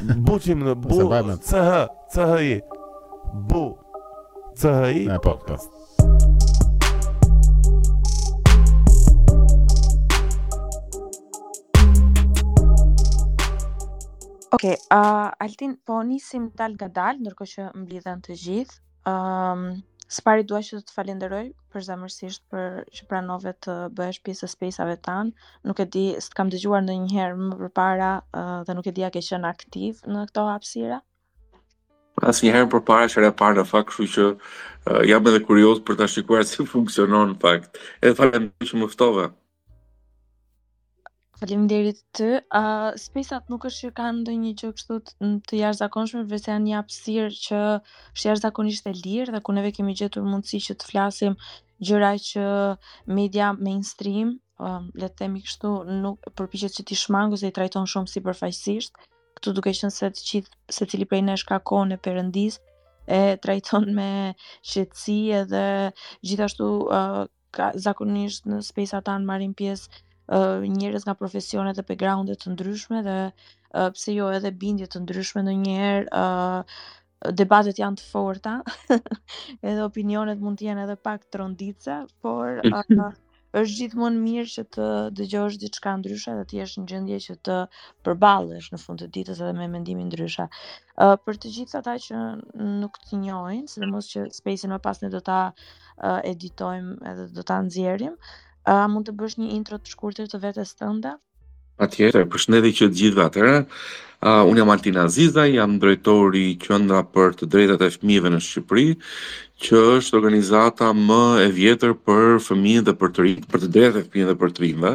Buçim në bu CH CHI Bu CHI Në podcast Ok, uh, Altin, po nisim dalëngadalë, ndërkohë që mblidhen të gjithë. Um, Së pari dua që të të falenderoj përzemërsisht për që pranove të bëhesh pjesë e spejsave tanë. Nuk e di, s'të kam dëgjuar ndonjëherë më përpara uh, dhe nuk e di a ke qenë aktiv në këto hapsira. Asnjëherë më përpara, hera e parë në fakt, kështu që uh, jam edhe kurios për të shikuar si funksionon në fakt. Edhe falenderoj që më ftove. Faleminderit ty. A uh, spesat nuk është që kanë ndonjë gjë kështu të jashtëzakonshme, vetë janë një hapësirë që është jashtëzakonisht e lirë dhe ku neve kemi gjetur mundësi që të flasim gjëra që media mainstream, um, le të themi kështu, nuk përpiqet që t'i shmangë ose i trajton shumë sipërfaqësisht. Këtu duke qenë se të gjithë secili prej nesh ka kohën e Perëndisë, e trajton me qetësi edhe gjithashtu uh, ka zakonisht në spesat tanë marrin pjesë uh, njerëz nga profesione dhe backgrounde të ndryshme dhe uh, pse jo edhe bindje të ndryshme ndonjëherë uh, debatet janë të forta edhe opinionet mund të jenë edhe pak tronditëse por uh, është gjithmonë mirë që të dëgjosh diçka ndryshe dhe të jesh në gjendje që të përballesh në fund të ditës edhe me mendime ndryshe. Uh, për të gjithë ata që nuk të njohin, sidomos që space-in më pas ne do ta uh, editojmë edhe do ta nxjerrim. A uh, mund të bësh një intro të shkurtër të vetes tënde? Patjetër, përshëndetje të gjithëve atëherë. Uh, unë jam Altin Hazizaj, jam drejtori i Qendrës për të Drejtat e Fëmijëve në Shqipëri, që është organizata më e vjetër për fëmijët dhe për të rinjtë, për të drejtat e fëmijëve dhe për të rinjve.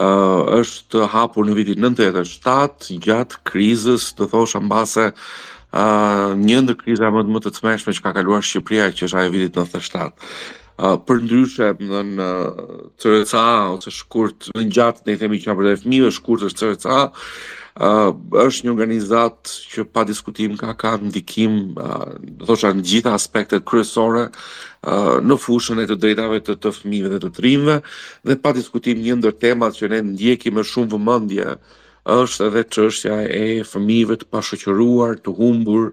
uh, është hapur në vitin 97 gjatë krizës, do thosha mbase uh, një ndër krizat më, më të tmerrshme që ka kaluar Shqipëria që është ajo e vitit 97. Uh, përndryshe në në CRCA ose shkurt në gjatë ne themi qendra për fëmijët shkurt është CRCA uh, është një organizatë që pa diskutim ka ka ndikim uh, do thosha në gjitha aspektet kryesore uh, në fushën e të drejtave të të fëmijëve dhe të rinjve Dhe pa diskutim një ndër temat që ne ndjekim me shumë vëmendje është edhe çështja e fëmijëve të pashoqëruar, të humbur,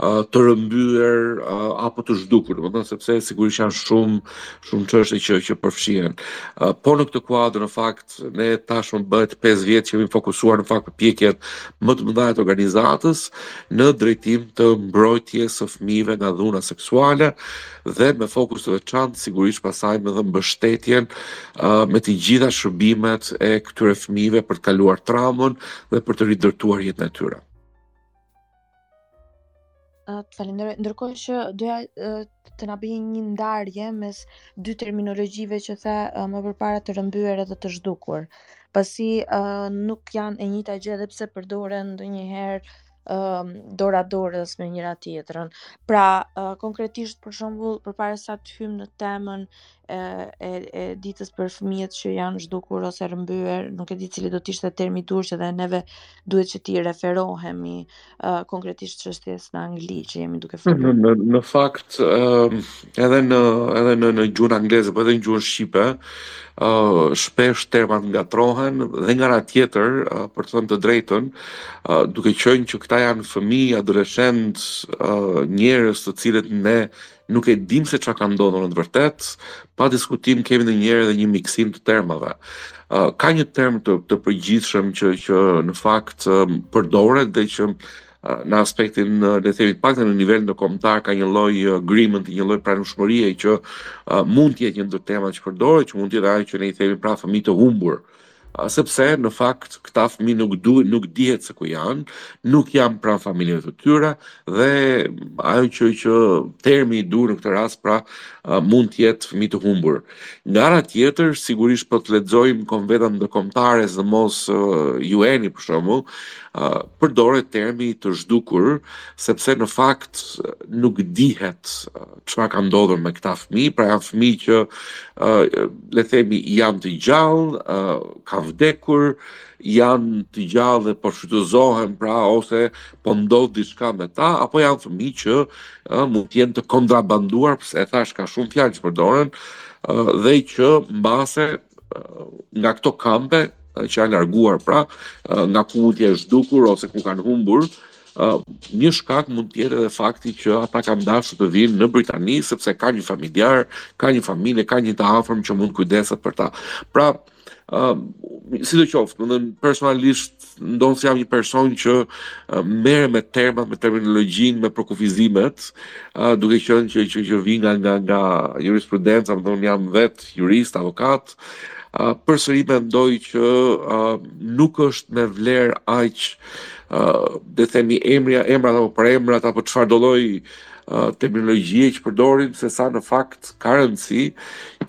të rrëmbyer apo të zhdukur, domethënë sepse sigurisht janë shumë shumë çështje që që përfshihen. Po në këtë kuadër në fakt ne tashmë bëhet 5 vjet që kemi fokusuar në fakt përpjekjet më të mëdha të organizatës në drejtim të mbrojtjes së fëmijëve nga dhuna seksuale, dhe me fokus të veçantë sigurisht pasaj me dhe mbështetjen me të gjitha shërbimet e këtyre fëmijëve për të kaluar traumën dhe për të rindërtuar jetën e tyre. Të falënderoj, ndërkohë që doja të na bëje një ndarje mes dy terminologjive që the më përpara të rrëmbyer edhe të zhdukur, pasi nuk janë e njëjta gjë edhe pse përdoren ndonjëherë um, dora dorës me njëra tjetrën. Pra, uh, konkretisht për shembull, përpara sa të hyjmë në temën e, e, e ditës për fëmijët që janë zhdukur ose rrëmbyer, nuk e di cili do të ishte termi i duhur që dhe neve duhet që t'i referohemi uh, konkretisht çështjes në Angli që jemi duke folur. Në, në, në fakt, uh, Edhe në edhe në në gjuhën angleze, po edhe në gjuhën shqipe, ë uh, shpesh termat ngatërrohen dhe nga ana tjetër, uh, për të thënë të drejtën, uh, duke qenë që këta janë fëmijë, adoleshentë, uh, njerëz të cilët ne nuk e dimë se çka ka ndodhur në të vërtetë, pa diskutim kemi ndonjëherë edhe një miksim të termave. Uh, ka një term të, të përgjithshëm që që në fakt uh, përdoret dhe që në aspektin le të themi të paktën në nivel ndërkombëtar ka një lloj agreement, një lloj pranueshmërie që uh, mund të jetë një ndër termat që përdoret, që mund të jetë ajo që ne i themi pra fëmijë të humbur. Uh, sepse në fakt këta fëmijë nuk duhet nuk dihet se ku janë, nuk janë pranë familjeve të tyre dhe ajo që që termi i duhur në këtë rast pra uh, mund të jetë fëmijë të humbur. Nga ana tjetër, sigurisht po të lexojmë konventa ndërkombëtare sidomos UN-i për shembull, përdoret termi të zhdukur sepse në fakt nuk dihet çfarë ka ndodhur me këta fëmijë, pra janë fëmijë që le të themi janë të gjallë, kanë vdekur, janë të gjallë dhe po shfrytëzohen, pra ose po ndodh diçka me ta, apo janë fëmijë që ë mund të jenë të kontrabanduar, se e thashë ka shumë fjalë që përdoren, dhe që mbase nga këto kampe që janë larguar pra nga ku mund të jenë zhdukur ose ku kanë humbur një shkak mund të jetë edhe fakti që ata kanë dashur të vijnë në Britani sepse ka një familjar, ka një familje, ka një të afërm që mund të kujdeset për ta. Pra, Uh, sido qoftë, mendoj personalisht ndonëse jam një person që uh, merrem me termat, me terminologjinë, me përkufizimet, uh, duke qenë që, që, që vij nga, nga, nga jurisprudenca, me thënë jam vetë jurist, avokat, uh, përsëri mendoj që uh, nuk është me vlerë aq, uh, le të themi emrja, emrat apo përemrat apo çfarëdolloj terminologjie që përdorim se sa në fakt ka rëndësi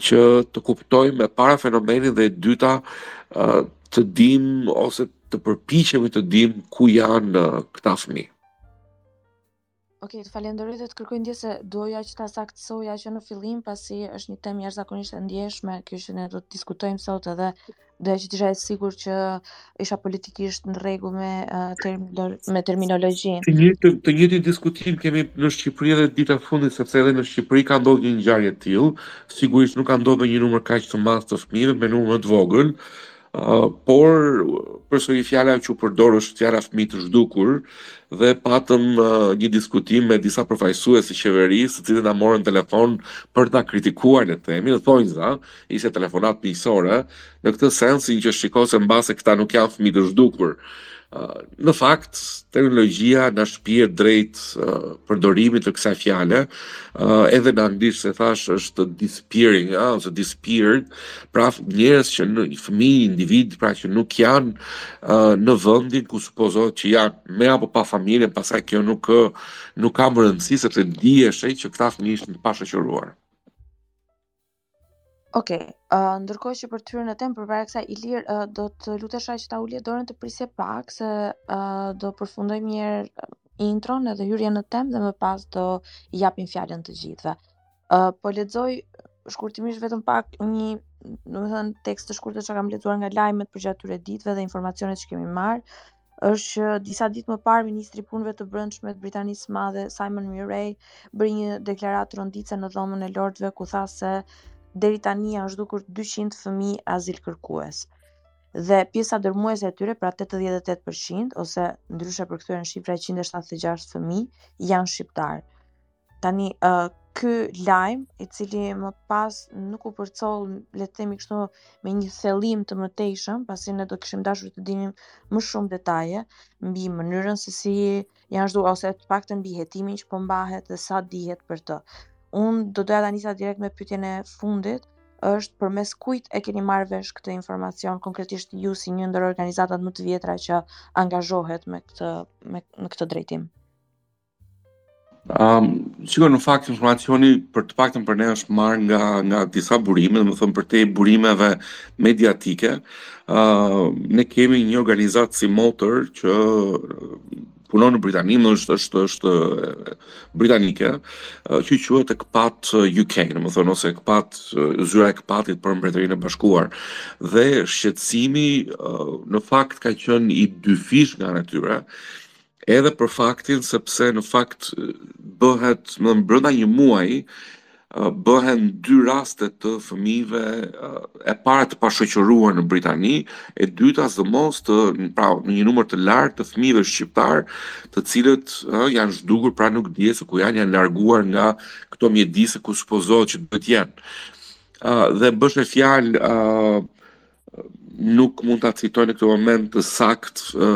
që të kuptojmë më para fenomenin dhe e dyta të dim ose të përpiqemi të dim ku janë këta fëmijë. Okej, okay, të falenderoj dhe të kërkoj ndjesë se doja që ta saktësoja që në fillim, pasi është një temë jashtëzakonisht e ndjeshme, kjo që ne do të diskutojmë sot edhe doja që të isha e sigurt që isha politikisht në rregull me uh, term, me terminologjinë. Të njëjtin të njëjtin diskutim kemi në Shqipëri edhe ditët e fundit sepse edhe në Shqipëri ka ndodhur një ngjarje të tillë. Sigurisht nuk ka ndodhur një numër kaq të madh të fëmijëve një numër më të vogël. Uh, por përsëri fjala që u përdor është fjala fëmijë të zhdukur dhe patëm uh, një diskutim me disa përfaqësues të qeverisë, të cilët na morën në telefon për ta kritikuar në temë, thonë se, Ishte telefonatë miqësore, në këtë sens që që shiko se mbase këta nuk janë fëmijë të zhdukur. Në fakt, teknologjia na shpie drejt përdorimit të kësaj fjale, edhe në anglisht siç thashë është disappearing, a, ose disappeared, pra njerëz që, fëmijë, individ, pra që nuk janë në vëndin ku supozohet që janë me apo pa familje, pastaj kjo nuk, nuk ka rëndësi, sepse dihet që këta fëmijë ishin të pashoqëruar. Ok, uh, ndërkohë që për të hyrë në temë përpara kësaj Ilir uh, do të lutesha që ta ulje dorën të prisje pak se uh, do përfundojmë njëherë uh, intron edhe hyrjen në temë dhe më pas do i japim fjalën të gjithëve. Uh, po lexoj shkurtimisht vetëm pak një, domethënë tekst të shkurtër që kam lexuar nga lajmet përgjatë këtyre ditëve dhe informacionet që kemi marrë. është që disa ditë më parë ministri i Punëve të Brendshme të Britanisë së Madhe, Simon Murray, bëri një deklaratë tronditëse në Dhomën e Lordëve ku tha se deri tani janë zhdukur 200 fëmijë azilkërkues. Dhe pjesa dërmuese e tyre, pra 88% ose ndryshe përkthyer në shifra 176 fëmijë, janë shqiptarë. Tani, uh, ky lajm, i cili më pas nuk u përcoll, le të themi kështu, me një thellim të mëtejshëm, pasi ne do kishim dashur të dinim më shumë detaje mbi mënyrën se si janë zhdukur ose të paktën mbi hetimin që po mbahet dhe sa dihet për të. Unë do doja ta nisja direkt me pyetjen e fundit, është përmes kujt e keni marrë vesh këtë informacion konkretisht ju si një ndër organizatat më të vjetra që angazhohet me këtë me në këtë drejtim. Um, Shiko, në fakt, informacioni për të paktën për ne është marrë nga, nga disa burime, domethënë përtej burimeve mediatike. Uh, ne kemi një organizatë simotër që punon në Britani, domethënë është, është, është britanike, që quhet ECPAT UK, domethënë, ose ECPAT, zyra e ECPAT-it për Mbretërinë e Bashkuar. Dhe shqetësimi, uh, në fakt, ka qënë i dyfish nga natyra, Edhe për faktin se pse në fakt bëhet, domethënë brenda një muaji bëhen dy raste të fëmijëve, e para të pashoqëruar në Britani, e dyta domethënë, pra me një numër të lartë të fëmijëve shqiptarë, të cilët ë janë zhdukur, pra nuk dihet se ku janë, janë larguar nga këto mjedise ku supozohet që duhet të jenë. Ë dhe bëhej fjalë ë nuk mund ta citoj në këtë moment të sakt, ë,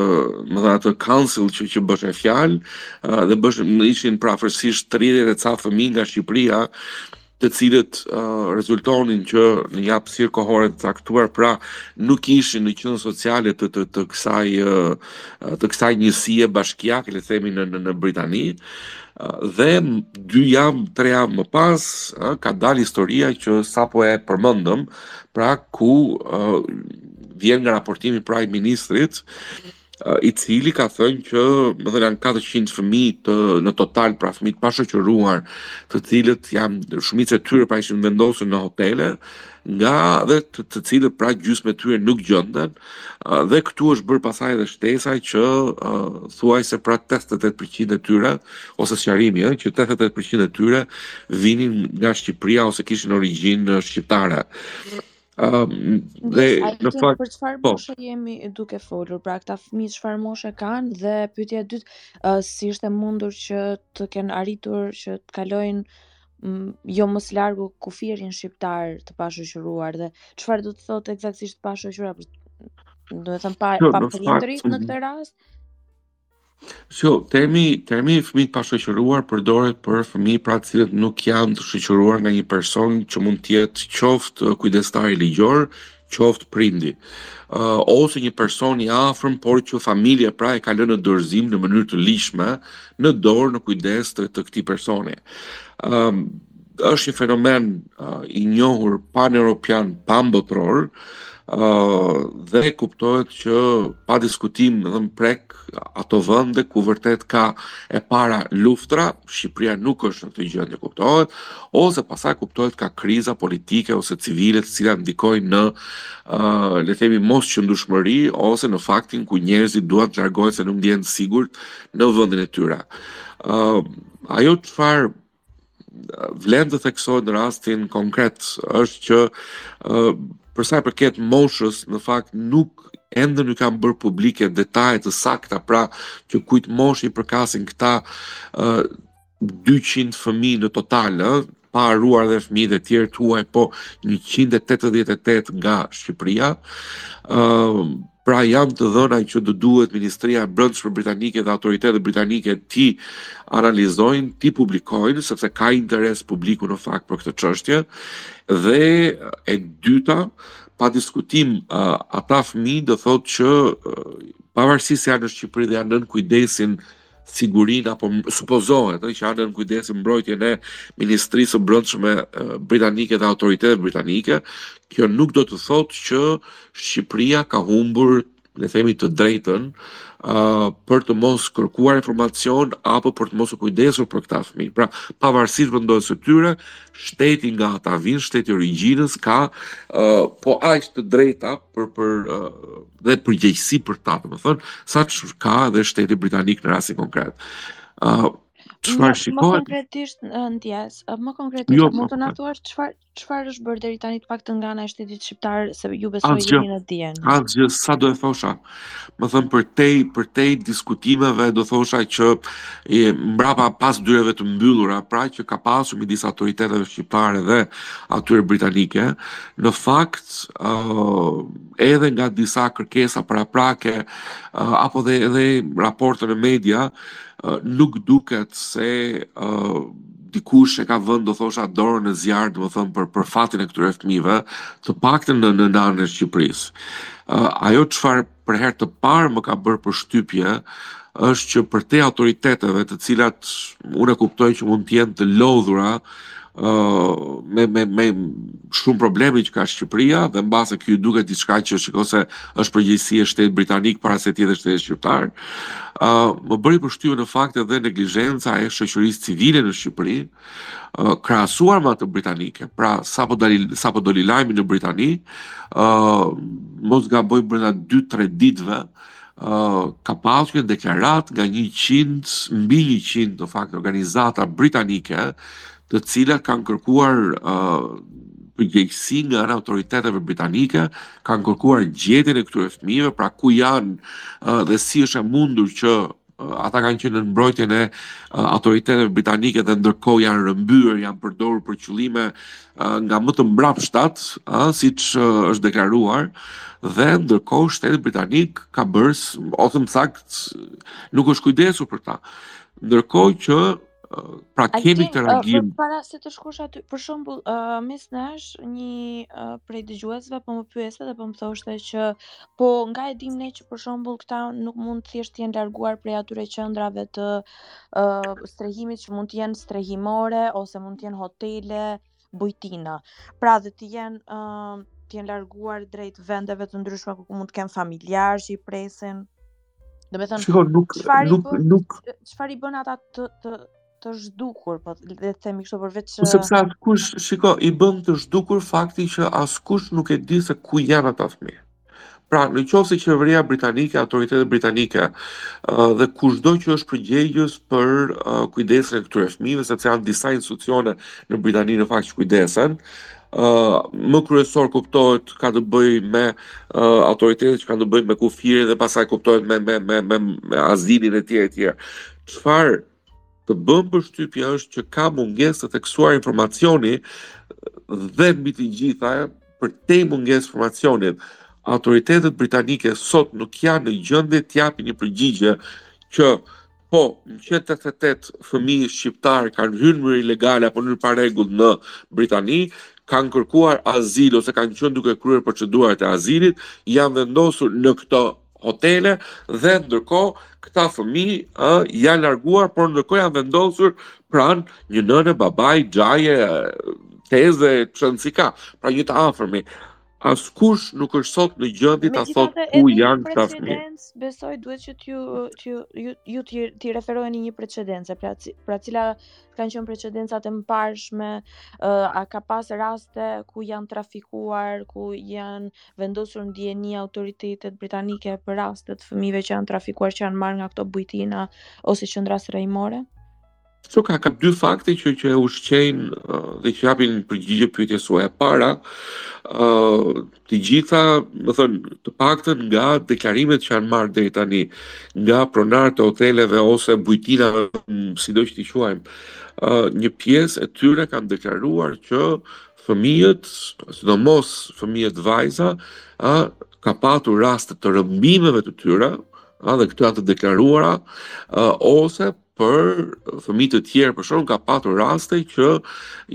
domethënë atë council që që bëhej fjalë, ë, dhe b- ishin prafërsisht 30 e ca fëmijë nga Shqipëria, të cilët uh, rezultonin që në një hapësirë kohore të caktuar, pra nuk ishin në qendrën sociale të të të kësaj uh, të kësaj njësie bashkiake, le të themi në në, në Britani, uh, dhe dy javë, tre javë më pas, uh, ka dalë historia që sapo e përmendëm, uh, Pra ku uh, vjen nga raportimi pra i ministrit uh, i cili ka thënë që domethënë janë 400 fëmijë të në total pra fëmijë të pashoqëruar, të cilët janë shumica e tyre pra ishin vendosur në hotele, nga dhe të, të cilët pra gjysma e tyre nuk gjenden Dhe këtu është bërë pastaj edhe shtesa që thuajse pra 88% e tyre ose sqarimi ë që 88% e tyre vinin nga Shqipëria ose kishin origjinë shqiptare. Dhe në fakt për çfarë po. moshe jemi duke folur, pra këta fëmijë çfarë moshe kanë dhe pyetja e dytë, si është e mundur që të kenë arritur që të kalojnë jo më së largu kufirin shqiptar të pashoqëruar dhe çfarë do të thotë ekzaktësisht të pashoqëruar domethënë pa jo, pa prindërit në këtë rast Jo, termi termi fëmijë të pashoqëruar përdoret për fëmijë pra të cilët nuk janë të shoqëruar nga një person që mund të jetë qoftë kujdestari ligjor, qoftë prindi, ose një person i afërm, por që familja pra e ka lënë në dorëzim në mënyrë të ligjshme, në dorë, në kujdes të, të këtij personi. Um, është një fenomen uh, i njohur pan-europian, pan-botëror, uh, dhe kuptohet që pa diskutim domethënë prek ato vënde ku vërtet ka e para luftra, Shqipëria nuk është në këtë gjendje kuptohet, ose pastaj kuptohet ka kriza politike ose civile të cilat ndikojnë në uh, le themi mosqëndrueshmëri ose në faktin ku njerëzit duan të largohen se nuk ndjehen të sigurt në vendin e tyre. Uh, ajo çfarë vlen të theksohet në rastin konkret është që uh, Për sa i përket moshës, në fakt nuk ende nuk janë bërë publike detaje të sakta, pra që kujt moshe i përkasin këta uh, 200 fëmijë në total, ë, pa harruar dhe fëmijët e tjerë të huaj, po 188 nga Shqipëria. ë uh, Pra janë të dhëna që do duhet Ministria e Brendshme britanike dhe autoritetet britanike t'i analizojnë, t'i publikojnë, sepse ka interes publiku në fakt për këtë çështje. Dhe e dyta, pa diskutim ata fëmijë do thotë që pavarësisht se janë në Shqipëri dhe janë nën kujdesin sigurinë apo supozohet ë, që janë nën kujdesin, mbrojtjen e Ministrisë së Brendshme britanike dhe autoritetet britanike, kjo nuk do të thotë që Shqipëria ka humbur le të themi të drejtën uh, për të mos kërkuar informacion apo për të mos u kujdesur për këta fëmijë. Pra, pavarësisht vendosjes së tyre, shteti nga ata vijnë, shteti i origjinës ka uh, po aq të drejta për për uh, dhe përgjegjësi për ta, domethënë, sa ç'ka edhe shteti britanik në rastin konkret. Ë, uh, çfarë shikohet? Më konkretisht ndjesë, më konkretisht ju, mund të na thuash çfarë çfarë është bërë deri tani të paktën nga ana e shtetit shqiptar se ju besoj jeni në dijeni. Asgjë, sa do e thosha. Domethënë përtej përtej diskutimeve do thosha që mbrapa pas dyreve të mbyllura, pra që ka pasur midis autoriteteve shqiptare dhe atyre britanike, në fakt ë edhe nga disa kërkesa paraprake apo dhe edhe raporte në media nuk duket se dikush e ka vënë do thosha dorën në zjarr, domethënë për për fatin e këtyre fëmijëve, të paktën në në anën e Shqipërisë. Uh, ajo çfarë për herë të parë më ka bërë përshtypje është që përtej autoriteteve të cilat unë e kuptoj që mund të jenë të lodhura me me me shumë probleme që ka Shqipëria dhe mbase kjo duket diçka që shikon se është përgjegjësi e shtetit britanik para se të jetë e shtetit shqiptar. ë uh, më bëri përshtypje në fakt edhe neglizhenca e shoqërisë civile në Shqipëri, uh, krahasuar me atë britanike. Pra, sapo dali sapo doli lajmi në Britani, ë uh, mos gaboj brenda 2-3 ditëve, ka pasur një deklaratë nga 100, mbi 100 në fakt organizata britanike, të cilat kanë kërkuar përgjegjësi nga ana autoriteteve britanike, kanë kërkuar gjetjen e këtyre fëmijëve, pra ku janë dhe si është e mundur që ata kanë qenë nën mbrojtjen e autoriteteve britanike dhe ndërkohë janë rrëmbyer, janë përdorur për qëllime nga më të mbrapshtat, siç është deklaruar, dhe ndërkohë shteti britanik ka bërë, ose më saktë, nuk është kujdesur për ta. Ndërkohë që Pra kemi këtë reagim. Për para se të shkosh aty, për shembull, uh, mes nesh, një uh, prej dëgjuesve po më pyeste dhe po më thoshte që po nga e dim ne që për shembull këta nuk mund thjesht të jenë larguar prej atyre qendrave të uh, strehimit që mund të jenë strehimore ose mund të jenë hotele, bujtina, pra dhe të jenë uh, të jenë larguar drejt vendeve të ndryshme ku mund të kenë familjarë që i presin. Domethënë, çfarë nuk nuk nuk çfarë i bën ata të të të zhdukur, po le të themi kështu për vetë. Po sepse askush, shiko, i bën të zhdukur fakti që askush nuk e di se ku janë ata fëmijë. Pra, në qoftë se qeveria britanike, autoritetet britanike dhe kushdo që është përgjegjës për kujdesin e këtyre fëmijëve, sepse janë disa institucione në Britani në fakt që kujdesen, më kryesori kuptohet ka të bëjë me uh, autoritetet që kanë të bëjnë me kufirin dhe pastaj kuptohet me, me, me, me, me azilin e tjerë e tjerë. Çfarë Të bën përshtypje është që ka mungesë të theksuar informacioni dhe mbi të gjitha përtej mungesës së informacionit, autoritetet britanike sot nuk janë në gjendje të japin një përgjigje që po 188 fëmijë shqiptarë kanë hyrë në mënyrë ilegale apo në mënyrë të parregullt në Britani, kanë kërkuar azil ose kanë qenë duke kryer procedurat e azilit, janë vendosur në këto hotele dhe ndërkohë këta fëmijë ë janë larguar, por ndërkohë janë vendosur pranë një nëne, babai, xhaje, teze, s'ka rëndësi ka, pra një të afërmi. Askush nuk është sot në gjendje ta thotë ku janë këta fëmijë. Besoj duhet që t'ju t'ju ju ju t'i t'i referoheni një precedenti, pra ci, pra cila kanë qenë precedentët e mëparshme, uh, a ka pas raste ku janë trafikuar, ku janë vendosur në dijeni autoritetet britanike për raste të fëmijëve që janë trafikuar që janë marrë nga këto bujtina ose qendra strehimore? Shiko, ka ka dy fakte që që e ushqejnë uh, dhe që i japin përgjigje pyetjes suaj. E para, ë uh, të gjitha, domethënë, të paktën nga deklarimet që janë marrë deri tani nga pronarët e hoteleve ose bujtinave, sido që t'i quajmë, ë uh, një pjesë e tyre kanë deklaruar që fëmijët, sidomos fëmijët vajza, a, ka patur raste të rëmbimeve të tyre, a, dhe këto janë të deklaruara, a, ose për fëmijë të tjerë, për shembull ka patur raste që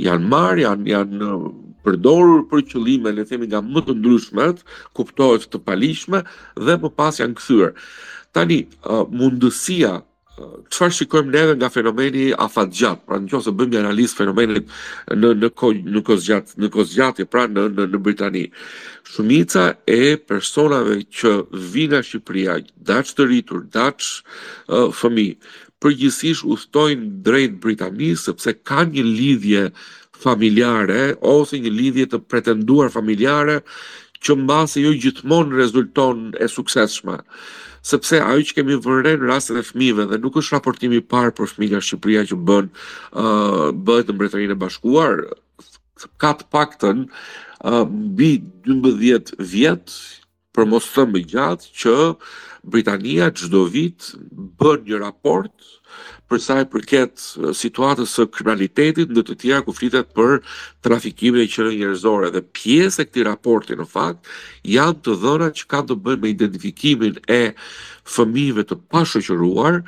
janë marrë, janë, janë përdorur për qëllime, le të themi nga më të ndryshmet, kuptohet të paligjshme, dhe më pas janë kthyer. Tani, a, mundësia çfarë shikojmë neve nga fenomeni afatgjat. Pra në qoftë se bëjmë një analizë të fenomenit në në kohë në kohëzgjat, në kohëzgjatje, pra në në në Britani. Shumica e personave që vijnë nga Shqipëria, daç të rritur, daç uh, fëmijë, përgjithësisht udhëtojnë drejt Britanisë sepse kanë një lidhje familjare ose një lidhje të pretenduar familjare që mbase jo gjithmonë rezulton e suksesshme. Sepse ajo që kemi vënë re në rastin e fëmijëve dhe nuk është raportimi i parë për fëmijë nga Shqipëria që bën ë uh, bëhet në Mbretërinë e Bashkuar, ka të paktën uh, mbi 12 vjet për mos thënë më gjatë që Britania çdo vit bën një raport për sa i përket situatës së kriminalitetit ndër të tjera ku flitet për trafikimin e qenieve njerëzore dhe pjesë e këtij raporti në fakt janë të dhëna që kanë të bëjnë me identifikimin e fëmijëve të pashoqëruar,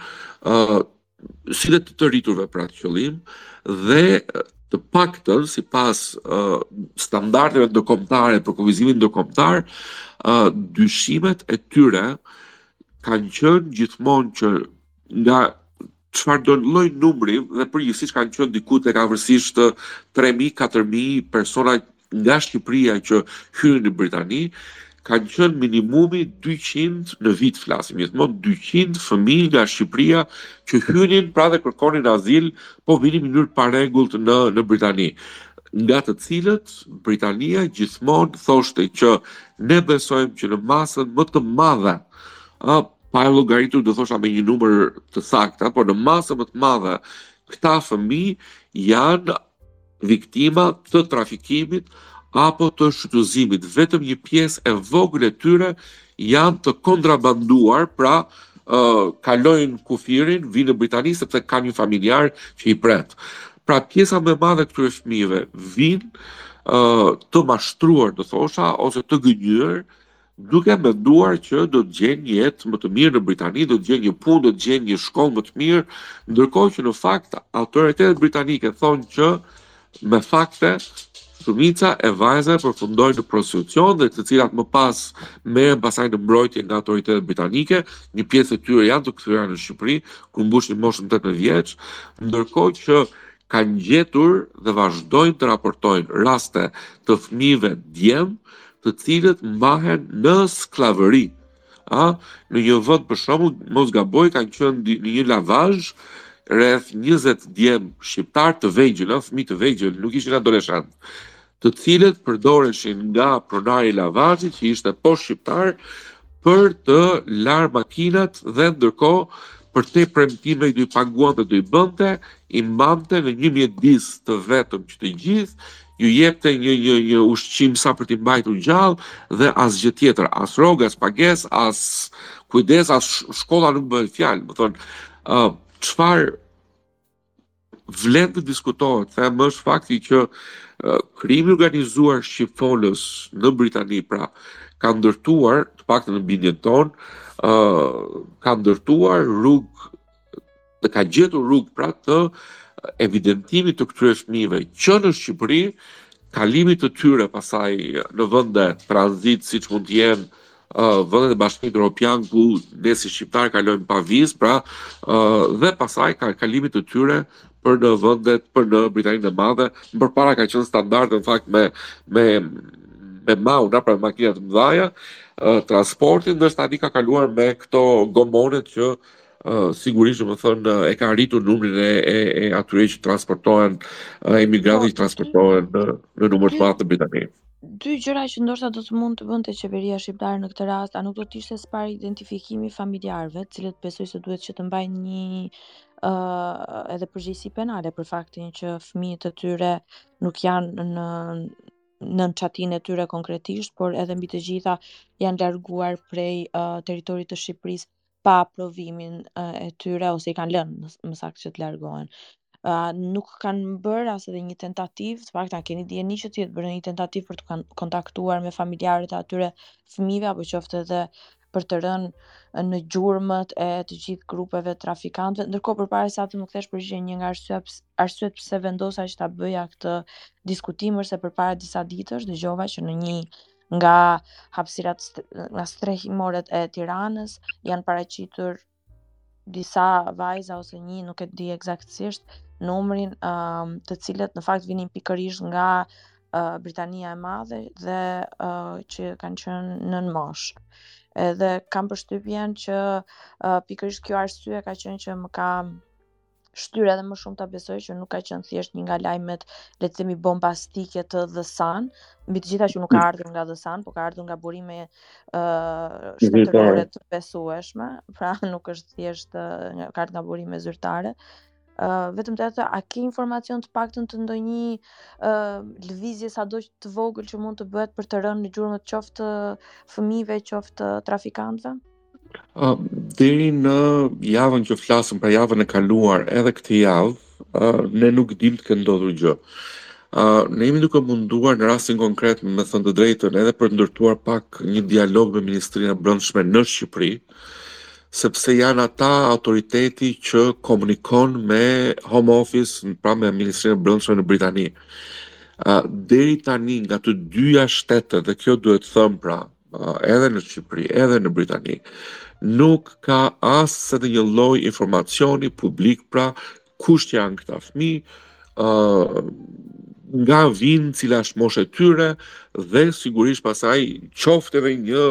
si dhe të të rriturve për atë qëllim dhe të paktën sipas uh, standardeve ndërkombëtare përkufizimin ndërkombëtar, uh, dyshimet e tyre kanë qenë gjithmonë që nga çfarë do lloj numri dhe përgjithësisht kanë qenë diku tek afërsisht 3000-4000 persona nga Shqipëria që hynin në Britani, kanë qenë minimumi 200 në vit flasim, gjithmonë 200 fëmijë nga Shqipëria që hynin pra dhe kërkonin azil, po vinin në mënyrë të parregullt në në Britani nga të cilët Britania gjithmonë thoshte që ne besojmë që në masën më të madhe, a, pa e llogaritur do thosha me një numër të saktë, por në masën më të madhe, këta fëmijë janë viktima të trafikimit apo të shfrytëzimit, vetëm një pjesë e vogël e tyre janë të kontrabanduar, pra uh, kalojnë kufirin, vinë në Britani sepse kanë një familjar që i pret. Pra pjesa më e madhe e këtyre fëmijëve vinë uh, të mashtruar, do thosha, ose të gënjyer Duke menduar që do të gjejnë një jetë më të mirë në Britani, do të gjejnë një punë, do të gjejnë një shkollë më të mirë, ndërkohë që në fakt autoritetet britanike thonë që me fakte shumica e vajzave përfundojnë në prostitucion dhe të cilat më pas merren pastaj në mbrojtje nga autoritetet britanike, një pjesë e tyre janë të kthyer në Shqipëri, kur mbushin moshën 18 vjeç, ndërkohë që kanë gjetur dhe vazhdojnë të raportojnë raste të fëmijëve djem, të cilët mbahen në skllavëri, a në një vend për shembull, mos gaboj kanë qenë në një lavazh rreth 20 djem shqiptarë të vegjël, ëh, fëmijë të vegjël, nuk ishin adoleshentë, të cilët përdoreshin nga pronari i lavazhit që ishte po shqiptar për të larë makinat dhe ndërkohë përtej premtimeve do i paguante, do i bënte, i mbante në një mjedis të vetëm që të gjithë Ju jepte një një një ushqim sa për t'i mbajtur gjallë dhe asgjë tjetër, as rrogë, as pagesë, as kujdes, as shkolla nuk bëhet fjalë. Domethënë, ë uh, çfarë vlen të diskutohet, them është fakti që uh, krimi organizuar shqipfolës në Britani, pra ka ndërtuar, të paktën në bindjen tonë, uh, ka ndërtuar rrugë dhe ka gjetur rrugë pra të evidentimit të këtyre fëmijëve që në Shqipëri, kalimit të tyre pasaj në vënde transit siç mund të jenë uh, vëndet e bashkimit Europian ku ne si Shqiptar kalojmë pa vizë, pra uh, dhe pasaj ka kalimit të tyre për në vëndet, për në Britaninë e Madhe, më përpara ka qënë standart në fakt me, me, me mauna, pra me makinat e mëdhaja, uh, transportit, ndërsa tani ka kaluar me këto gomonet që uh, sigurisht domethënë uh, e ka rritur numrin e e, e atyre që transportohen uh, emigrantë po, që transportohen në në numër të madh në Britani. Dy gjëra që ndoshta do të mund të bënte qeveria shqiptare në këtë rast, a nuk do të ishte së pari identifikimi i familjarëve, të cilët besoj se duhet që të mbajnë një ë uh, edhe përgjegjësi penale për faktin që fëmijët e tyre nuk janë nën çatinë e tyre konkretisht, por edhe mbi të gjitha janë larguar prej uh, territorit të Shqipërisë pa aprovimin e tyre ose i kanë lënë më saktë që të largohen. Uh, nuk kanë bërë as edhe një tentativë, të paktën keni dijeni që të jetë bërë një tentativë për të kontaktuar me familjarët e atyre fëmijëve apo qoftë edhe për të rënë në gjurmët e të gjithë grupeve trafikantëve. Ndërkohë përpara se të më kthesh përgjigje një nga arsye arsyet pse vendosa që ta bëja këtë diskutim është se përpara disa ditësh dëgjova që në një Nga hapësirat nga strehimoret e Tiranës janë paraqitur disa vajza ose një, nuk e di eksaktësisht numrin, um, të cilat në fakt vinin pikërisht nga uh, Britania e Madhe dhe uh, që kanë qenë nën moshë. Edhe kam përshtypjen që uh, pikërisht kjo arsye ka qenë që më ka shtyrë edhe më shumë ta besoj që nuk ka qenë thjesht një nga lajmet le të themi bombastike të The Sun, mbi të gjitha që nuk ka mm. ardhur nga The Sun, por ka ardhur nga burime ë uh, shtetërore të besueshme, pra nuk është thjesht uh, ka ardhur nga burime zyrtare. ë uh, vetëm të ato a ke informacion të paktën të ndonjë ë uh, lëvizje sado të vogël që mund të bëhet për të rënë në gjurmë të qoftë fëmijëve, qoftë trafikantëve? Uh, deri në javën që flasim, pra javën e kaluar, edhe këtë javë, uh, ne nuk dim të ketë ndodhur gjë. Uh, ne jemi duke u munduar në rastin konkret, me thënë të drejtën, edhe për të ndërtuar pak një dialog me Ministrinë e Brendshme në Shqipëri, sepse janë ata autoriteti që komunikon me Home Office, pra me Ministrinë e Brendshme në Britani. Uh, deri tani nga të dyja shtetet, dhe kjo duhet thënë pra, edhe në Shqipëri, edhe në Britani, nuk ka as edhe një lloj informacioni publik pra kush janë këta fëmijë, nga vijnë, cila është mosha e tyre dhe sigurisht pastaj qoftë edhe një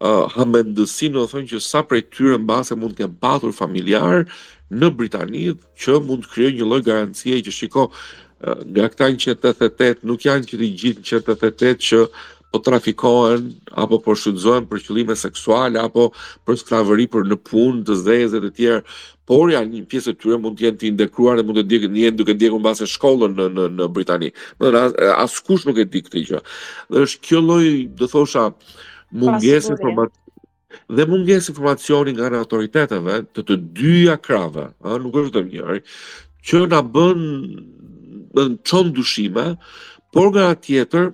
uh, hamendësim domethënë që sa prej tyre mbase mund të kenë patur familjarë në Britani që mund të krijojë një lloj garancie që shiko uh, nga këta 188 nuk janë që të gjithë 188 që po trafikohen apo po shfrytëzohen për qëllime seksuale apo për sklavëri për punë të zezë e të tjerë por janë një pjesë e tyre mund të jenë të integruar dhe mund të jenë duke ndjekur mbase shkollën në në në Britani. Domethënë askush nuk e di këtë gjë. Dhe është kjo lloj, do thosha, mungesë informacioni dhe mungesë informacioni nga ana e autoriteteve të të dyja krahëve, a, nuk është të them e mirë, që na bën të ngjallë dyshime, por nga ana tjetër,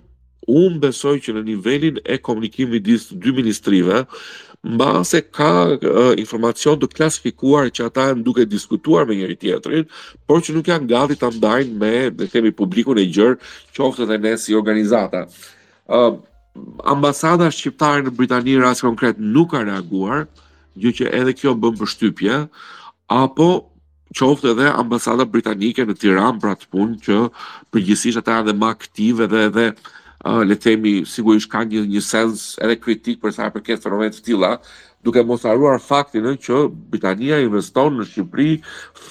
unë besoj që në nivelin e komunikimit midis të dy ministrive, mbase ka uh, informacion të klasifikuar që ata janë duke diskutuar me njëri-tjetrin, por që nuk janë gati ta ndajnë me, le të themi, publikun e gjerë, qoftë dhe ne si organizata. Uh, ambasada shqiptare në Britani në rastin konkret nuk ka reaguar, gjë që edhe kjo bën përshtypje, apo qoftë edhe ambasada britanike në Tiranë për atë punë që përgjithësisht ata janë më aktive dhe edhe uh, le të themi sigurisht kanë një një sens edhe kritik për sa i përket fenomeneve të tilla, duke mos harruar faktin që Britania investon në Shqipëri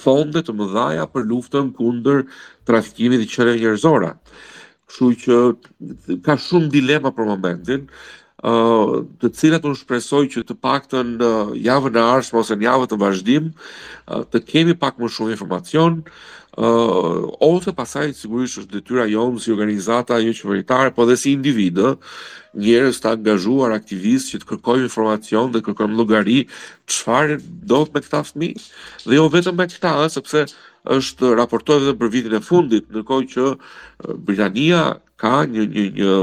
fonde të mëdha për luftën kundër trafikimit të qenieve njerëzore. Kështu që ka shumë dilema për momentin, ë uh, të cilat unë shpresoj që të paktën në uh, javën e ardhshme ose në javët në vazhdim uh, të kemi pak më shumë informacion, ë uh, ose pastaj sigurisht është detyra jonë si organizata joqeveritare, po dhe si individë, njerëz të angazhuar aktivistë që të kërkojmë informacion dhe kërkojmë llogari çfarë ndodh me këta fëmijë dhe jo vetëm me këta, sepse është raportuar vetëm për vitin e fundit, ndërkohë që Britania ka një një një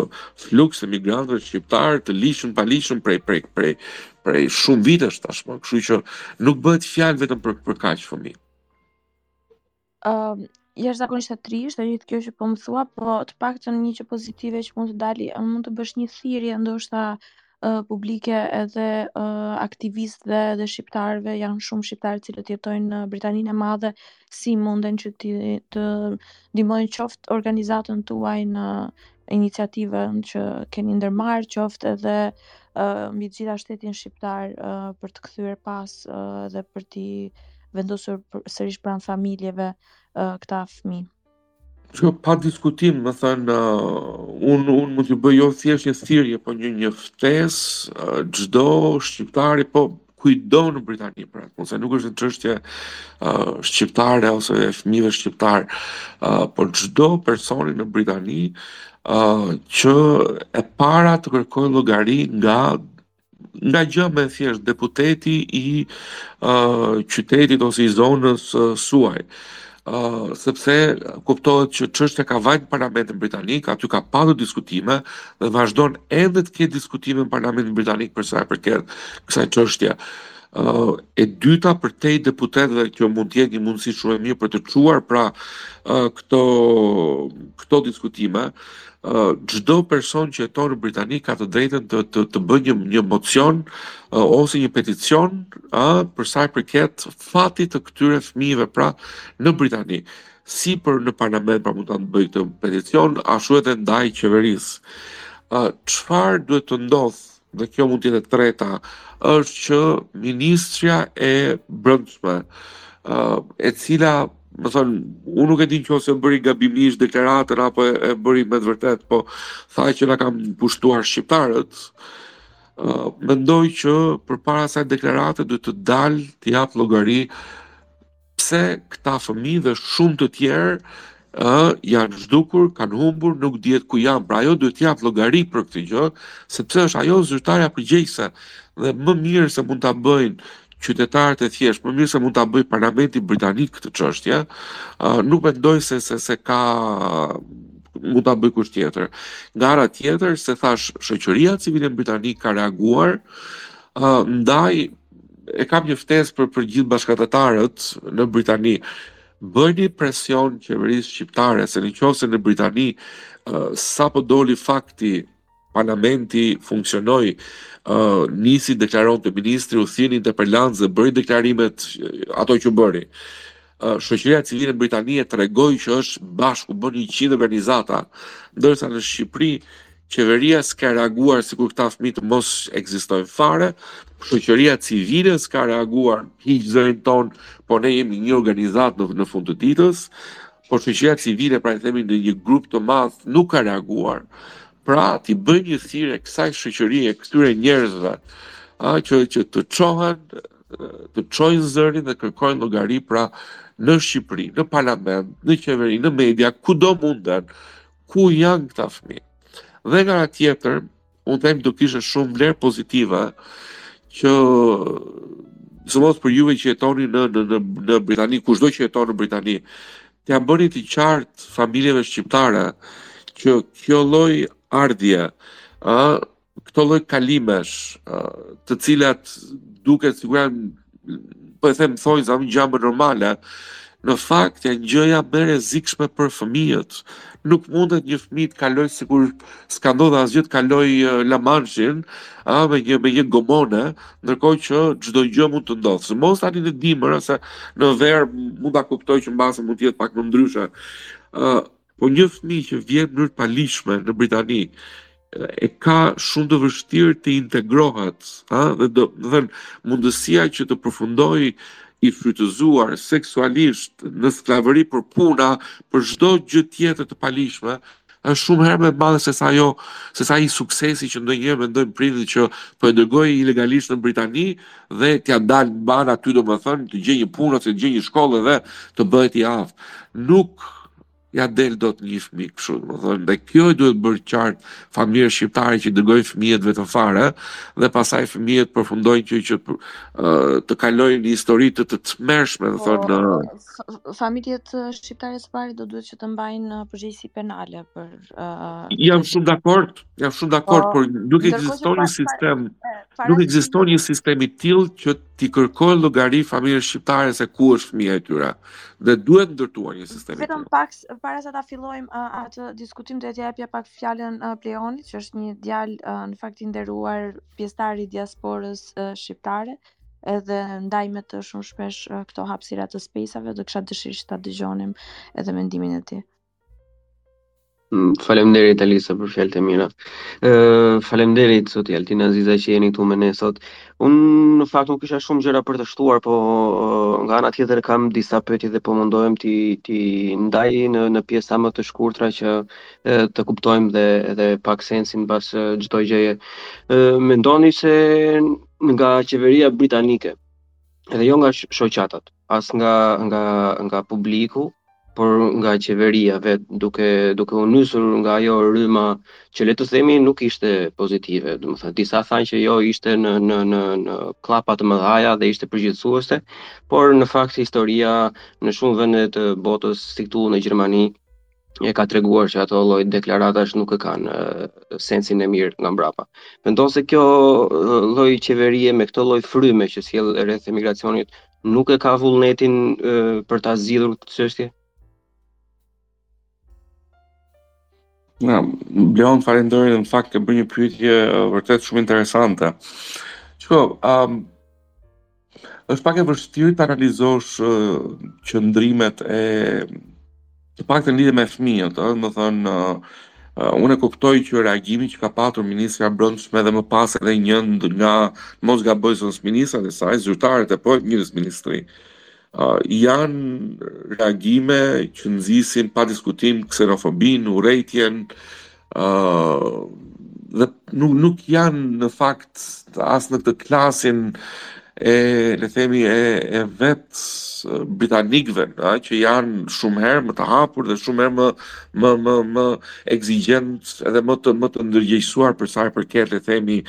fluks të emigrantëve shqiptarë të ligjshëm paligjshëm prej prej prej prej shumë vitesh tashmë, kështu që nuk bëhet fjalë vetëm për për kaq fëmijë. Ëm, uh, jashtëzakonisht e trishtë, e gjithë kjo që po më thua, po të paktën një gjë pozitive që mund të dalë, mund të bësh një thirje, ndoshta publike edhe aktivistëve dhe shqiptarëve janë shumë shqiptarë të cilët jetojnë në Britaninë e Madhe si munden që të, të ndihmojnë qoftë organizatën tuaj në iniciativën që keni ndërmarrë qoftë edhe uh, mbi të gjitha shtetin shqiptar uh, për të kthyer pas uh, dhe për t'i vendosur sërish pranë familjeve uh, këta fëmijë. Kjo pa diskutim, me thënë, unë un mund t'i bëj jo thjesht një thirrje, po një një ftesë çdo shqiptari, po kujdo në Britani për atë punë, se nuk është një çështje uh, shqiptare ose e fëmijëve shqiptarë, uh, por çdo personi në Britani uh, që e para të kërkojë llogari nga nga gjëja më e thjeshtë deputeti i uh, qytetit ose i zonës uh, suaj uh, sepse kuptohet që çështja ka vajtë në Parlamentin Britanik, aty ka patur diskutime dhe vazhdon edhe të ketë diskutime në Parlamentin Britanik për sa i përket kësaj çështje. Uh, e dyta përtej deputetëve kjo mund të jetë një mundësi shumë e mirë për të çuar pra uh, këto këto diskutime çdo person që jeton në Britani ka të drejtën të të, të bëjë një një mocion ose një peticion ë për sa i përket fatit të këtyre fëmijëve pra në Britani. Si për në parlament pra mund ta bëjë këtë peticion, ashtu edhe ndaj qeverisë. Çfarë duhet të ndodhë dhe kjo mund të jetë e treta, është që ministrja e brendshme, e cila, me thënë, unë nuk e di në qoftë se e bëri gabimisht deklaratën, apo e, e bëri me të vërtetë, po tha që na kanë pushtuar shqiptarët, uh, mendoj që përpara asaj deklarate duhet të dalë të japë llogari Pse këta fëmijë dhe shumë të tjerë ë janë zhdukur, kanë humbur, nuk dihet ku janë. Pra ajo duhet të japë llogari për këtë gjë, sepse është ajo zyrtarja përgjegjëse dhe më mirë se mund ta bëjnë qytetarët e thjeshtë, më mirë se mund ta bëjë parlamenti britanik këtë çështje. Ë nuk mendoj se se se ka mund ta bëjë kush tjetër. Nga ana tjetër, siç thashë, shoqëria civile britanike ka reaguar, ë ndaj e kam një ftesë për për gjithë bashkatdhetarët në Britani. Bëjini presion qeverisë shqiptare se në qoftë se në Britani uh, sapo doli fakti parlamenti funksionoi, uh, nisi deklaronte ministri, u thirr në interpelancë dhe bëri deklarimet ato që bëri. Shoqëria Civile në Britani e tregoi që është bashku, bëri 100 organizata, ndërsa në Shqipëri qeveria s'ka reaguar sikur këta fëmijë të mos ekzistojnë fare, shoqëria civile s'ka reaguar hiç zërin ton, por ne jemi një organizatë në, në fund të ditës, por shoqëria civile pra i themi në një grup të madh nuk ka reaguar. Pra t'i bëjmë një thirrje kësaj shoqërie, këtyre njerëzve, a që që të çohen të çojnë zërin dhe të kërkojnë llogari pra në Shqipëri, në parlament, në qeveri, në media, kudo munden, ku janë këta fëmijë. Dhe nga ana tjetër, unë them do kishte shumë vlerë pozitive që sidomos për juve që jetoni në, në, në, në Britani, kushdo që jeton në Britani, t'ia bëni të qartë familjeve shqiptare që kjo lloj ardhje, a, këto lloj kalimesh, të cilat duket sikur janë po e them thonjëza më gjëja më normale, në fakt janë gjëja më e rrezikshme për fëmijët. Nuk mundet një fëmijë të kalojë sikur s'ka ndodhur asgjë të kalojë Lamanshin, a me një me një gomone, ndërkohë që çdo gjë mund të ndodhë. Sidomos tani në dimër se në verë mund ta kuptoj që mbase mund të jetë pak më ndryshe. ë Por një fëmijë që vjen në mënyrë të paligjshme në Britani e ka shumë të vështirë të integrohet, ha, dhe domethënë mundësia që të përfundojë i shfrytëzuar seksualisht në sklavëri për puna, për çdo gjë tjetër të paligjshme, është shumë herë më e madhe se sa ajo, se sa ai suksesi që ndonjëherë mendojnë prindërit që po e dërgoj ilegalisht në Britani dhe t'ia dalë mbanë aty domethënë të gjejë një punë ose të gjejë një shkollë dhe të bëhet i aftë. Nuk ia del dot një fëmijë kështu, domethënë, dhe kjo i duhet bërë qartë familjeve shqiptare që dërgojnë fëmijët vetëm fare dhe pastaj fëmijët përfundojnë që që të kalojnë histori të të tmerrshme, domethënë, po, familjet shqiptare së pari do duhet që të mbajnë përgjegjësi penale për uh... Jam shumë dakord, jam shumë dakord, po, por nuk ekziston një sistem, nuk ekziston një sistem i tillë që t'i kërkojnë llogari familjeve shqiptare se ku është fëmija e tyre dhe duhet ndërtuar një sistem. Vetëm pak para se ta fillojmë uh, atë diskutim doja t'ia jepja pak fjalën uh, Pleonit, që është një djalë uh, në fakt i nderuar pjesëtar i diasporës uh, shqiptare edhe ndaj me të shumë shpesh uh, këto hapësira të spejsave, do kisha dëshirë që ta dëgjonim edhe mendimin e tij. Mm, faleminderit Alisa për fjalët e mira. Ë uh, faleminderit zoti Altin Hazizaj që jeni këtu me ne sot. Un në fakt nuk kisha shumë gjëra për të shtuar, po uh, nga ana tjetër kam disa pyetje dhe po mundohem t'i t'i ndaj në në pjesa më të shkurtra që uh, të kuptojmë dhe edhe pak sensin pas çdo uh, gjëje. Ë uh, mendoni se nga qeveria britanike edhe jo nga shoqatat as nga nga nga publiku, por nga qeveria vetë, duke duke u nisur nga ajo fryma që le të themi nuk ishte pozitive, domethënë disa thanë që jo ishte në në në në kllapa të mëdha dhe ishte përgjithësuese, por në fakt historia në shumë vende të botës, si këtu në Gjermani, e ka treguar që ato lloj deklaratash nuk e kanë sensin e mirë nga mbrapa. Mendon se kjo lloj qeverie me këtë lloj fryme që sjell rreth emigracionit nuk e ka vullnetin për ta zgjidhur këtë çështje? Të falënderoj në fakt po bën një pyetje vërtet shumë interesante. Çko, um, Është pak e vështirë të analizosh qëndrimet e të paktën lidhur me fëmijët, ëh, domethënë, uh, unë e kuptoj që reagimi që ka patur ministrja e brendshme dhe më pas edhe një nga mos gaboj zëvendësministrat e saj, zyrtarët e po të njëjtës ministri, uh, janë reagime që nxisin pa diskutim ksenofobinë, urrejtjen, Uh, dhe nuk nuk janë në fakt as në këtë klasin e le themi e e vetë britanikëve, ëh, që janë shumë herë më të hapur dhe shumë herë më më më më ekzigjentë edhe më të më të ndërgjegjësuar për sa i përket le themi ëh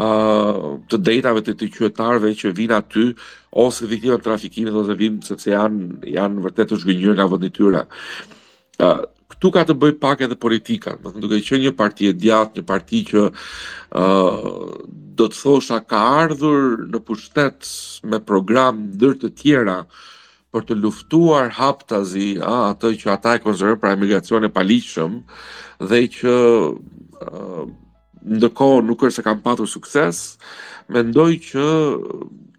uh, të drejtave të të qytetarëve që vijnë aty ose viktima të trafikimit ose vijnë sepse janë janë vërtet të zhgënjyer nga vendi i tyre. Uh, këtu ka të bëjë pak edhe politika, domethënë duke qenë një parti e djathtë, një parti që ë uh, do të thosha ka ardhur në pushtet me program ndër të tjera për të luftuar haptazi, a, atë që ata e konsiderojnë pra emigracion i paligjshëm dhe që ë uh, Ndërkohë nuk është se kanë patur sukses. Mendoj që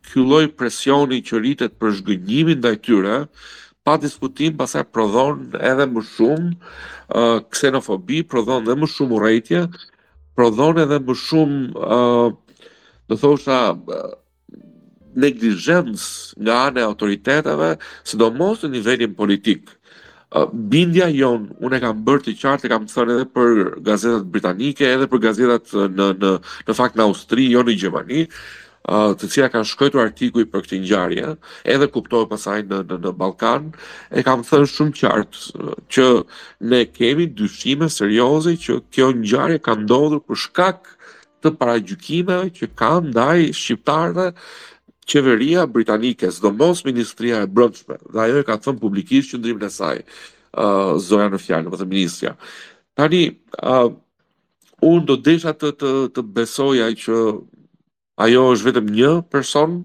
ky lloj presioni që rritet për zhgënjimin ndaj tyre, pa diskutim pastaj prodhon edhe më shumë uh, ksenofobi, prodhon edhe më shumë urrejtje, prodhon edhe më shumë uh, do thosha uh, neglizhencë nga ana e autoriteteve, sidomos në nivelin politik. Bindja jonë, unë e kam bërë të qartë, e kam thënë edhe për gazetat britanike, edhe për gazetat në, në, në fakt në Austri, jo në Gjermani, të cilat kanë shkruar artikuj për këtë ngjarje, edhe kuptohet pasaj në, në, në Ballkan, e kam thënë shumë qartë që ne kemi dyshime serioze që kjo ngjarje ka ndodhur për shkak të paragjykimeve që kanë ndaj shqiptarëve qeveria britanike, sidomos ministria e Brendshme, dhe ajo e ka thënë publikisht qëndrimin e saj, uh, zonja në fjalë, domethënë ministrja. Tani, uh, unë do desha të të të besoja që ajo është vetëm një person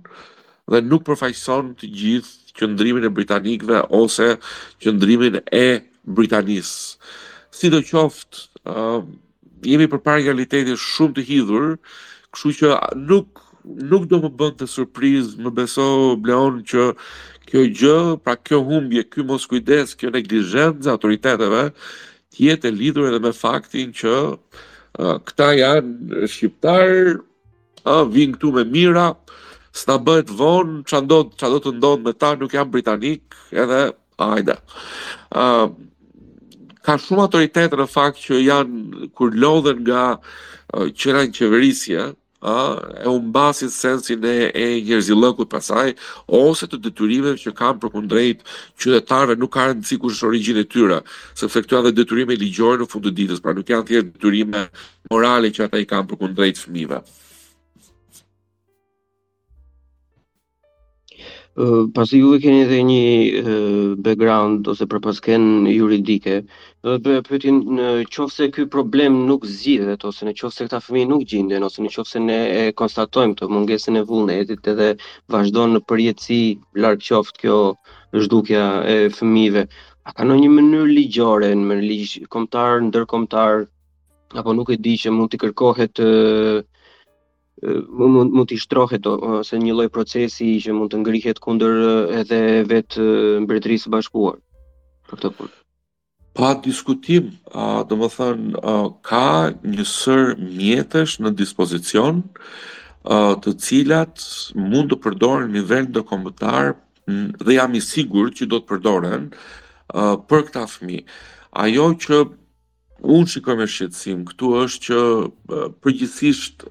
dhe nuk përfaqëson të gjithë qëndrimin e britanikëve ose qëndrimin e Britanisë. Sidoqoftë, uh, Jemi përpara një realiteti shumë të hidhur, kështu që nuk nuk do më bënte surprizë, më beso Bleon që kjo gjë, pra kjo humbje, ky moskujdes, kjo neglizhencë e autoriteteve, të jetë e lidhur edhe me faktin që uh, këta janë shqiptarë, uh, vijnë këtu me mijëra, s'na bëhet vonë, ça do të ndodhë me ta, nuk janë britanikë, edhe Hajde. Uh, ka shumë autoritete në fakt që janë kur lodhen nga uh, qenia në qeverisje, uh, e humbasin sensin e, e njerëzillëkut pasaj, ose të detyrimeve që kanë për kundrejt qytetarëve, nuk ka rëndësi kush është origjina e tyre, sepse këto edhe detyrime ligjore në fund të ditës, pra nuk janë thjesht detyrime morale që ata i kanë për kundrejt fëmijëve. pasi ju e keni edhe një background ose prapaskenë juridike, do të bëja pyetjen në qoftë se ky problem nuk zgjidhet ose në qoftë se këta fëmijë nuk gjinden ose në qoftë se ne e konstatojmë këtë mungesën e vullnetit edhe vazhdon në përjetësi larg qoftë kjo zhdukja e fëmijëve, a ka ndonjë mënyrë ligjore, me ligj kombëtar, ndërkombëtar apo nuk e di që mund të kërkohet mund mund të shtrohet ose një lloj procesi që mund të ngrihet kundër edhe vetë Mbretërisë së Bashkuar për këtë punë. Pa diskutim, uh, domethënë, uh, ka një sërë mjetesh në dispozicion uh, të cilat mund të përdoren në nivel ndërkombëtar dhe jam i sigurt që do të përdoren uh, për këta fëmijë. Ajo që Unë shikoj me shqetësim këtu është që përgjithsisht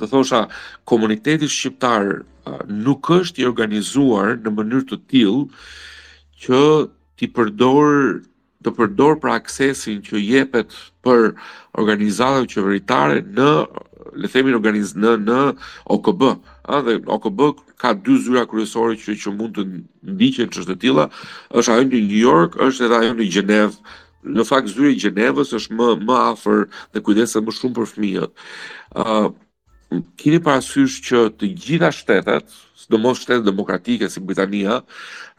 do thosha komuniteti shqiptar nuk është i organizuar në mënyrë të tillë që t'i përdorë të përdorë për aksesin që jepet për organizatat qeveritare në le të themi organiz në në OKB, ëh dhe OKB ka dy zyra kryesore që që mund të ndiqen çështje të tilla, është ajo në New York, është edhe ajo në Gjenevë Në fakt zyra e Gjenevës është më më afër dhe kujdeset më shumë për fëmijët. ë uh, Kini parasysh që të gjitha shtetet, sidomos shtetet demokratike si Britania,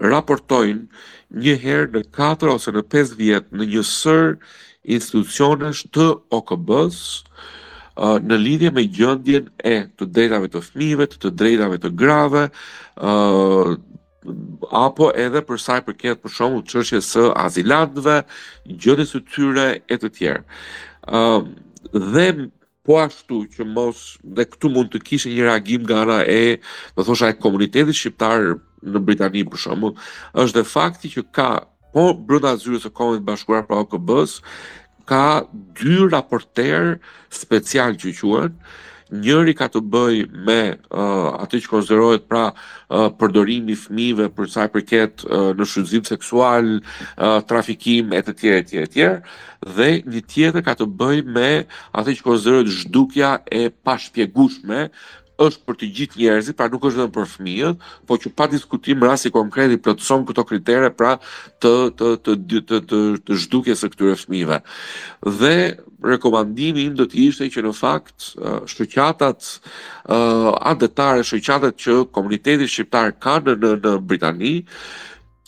raportojnë një herë në 4 ose në 5 vjet në një sër institucionesh të OKB-së, në lidhje me gjëndjen e të drejtave të fmive, të të drejtave të grave, apo edhe për sa i përket për shembull çështjes së azilantëve, gjendjes së tyre e të tjerë. Ëm uh, dhe po ashtu që mos dhe këtu mund të kishte një reagim nga ana e, do thosha e komunitetit shqiptar në Britani për shembull, është dhe fakti që ka po brenda zyrës së Kombeve të Bashkuara pra OKB-s ka dy raporterë specialë që quhen, njëri ka të bëjë me uh, atë që konsiderohet pra uh, përdorimi i fëmijëve për sa i përket uh, në shfrytëzim seksual, uh, trafikim e të tjerë etj etj dhe një tjetër ka të bëjë me atë që konsiderohet zhdukja e pashpjegueshme është për të gjithë njerëzit, pra nuk është vetëm për fëmijët, po që pa diskutim rasti konkret i plotëson këto kritere pra të të të të të, të, të zhdukjes së këtyre fëmijëve. Dhe rekomandimi im do të ishte që në fakt shoqatat uh, atdhetare, shoqatat që komuniteti shqiptar ka në në, në Britani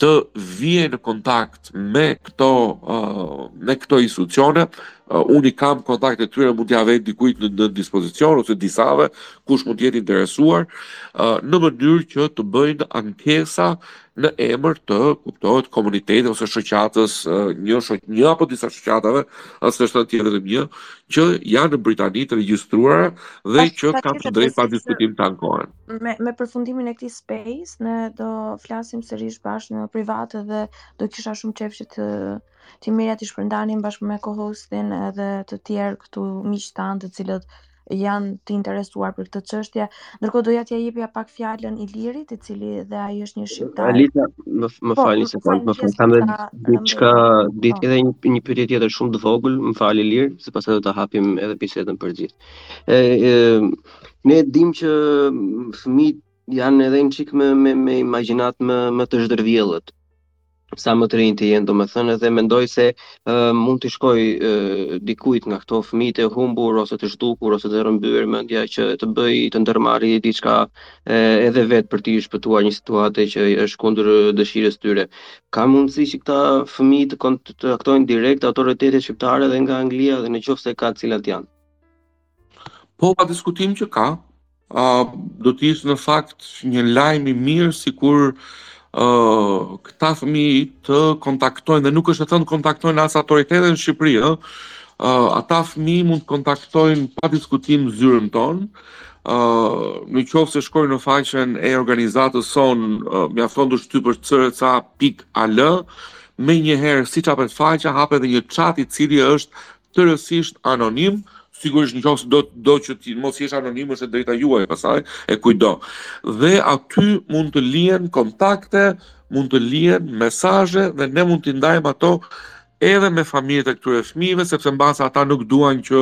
të vijnë në kontakt me këto uh, me këto institucione, uh, unë i kam kontaktet e tyre, mund t'ia vë dikujt në, në dispozicion ose disave, kush mund të jetë interesuar, uh, në mënyrë që të bëjnë ankesa në emër të kuptohet komunitetit ose shoqatës, uh, një shoq, një apo disa shoqatave, s'është vetëm një, që janë në Britani të regjistruara dhe që kanë të drejtë pa diskutim të ankohen. me me përfundimin e këtij space ne do flasim sërish bashkë në privat dhe do kisha shumë qejf që të t'i merrja t'i shpërndanim bashkë me kohostin edhe të tjerë këtu miq tanë të cilët janë të interesuar për këtë çështje. Ndërkohë doja t'ia jepja pak fjalën Ilirit, i cili dhe ai është një shqiptar. Alita, më më po, falni se kam, më fal, kam edhe diçka, ditë edhe një një pyetje tjetër shumë të vogël, më fal Ilir, sepse do ta hapim edhe bisedën për gjithë. E, e ne dimë që fëmijët janë edhe një çik me me me imagjinatë më më të zhdërvjellët, sa më të rinj të jenë, domethënë edhe mendoj se uh, mund t'i shkojë uh, dikujt nga këto fëmijë të humbur ose të zhdukur ose të rrëmbyer mendja që të bëjë të ndërmarrë diçka edhe vetë për t'i shpëtuar një situate që është kundër dëshirës tyre. Ka mundësi që këta fëmijë të kontaktojnë direkt autoritetet shqiptare dhe nga Anglia dhe në qoftë se ka cilat janë? Po, pa diskutim që ka, uh, do të ishte në fakt një lajm i mirë sikur uh, këta fëmijë të kontaktojnë dhe nuk është të thënë të kontaktojnë as autoritetet në Shqipëri, uh, ata fëmijë mund të kontaktojnë pa diskutim zyrën tonë, në qoftë se shkojnë në faqen e organizatës sonë, mjafton të shtypësh crca.al, menjëherë siç hapet faqja, hapet edhe një chat i cili është tërësisht anonim, sigurisht në qoftë se do, do që ti mos jesh anonim është e drejta juaj pastaj, e kujdo. Dhe aty mund të lihen kontakte, mund të lihen mesazhe dhe ne mund t'i ndajmë ato edhe me familjet e këtyre fëmijëve, sepse mbase ata nuk duan që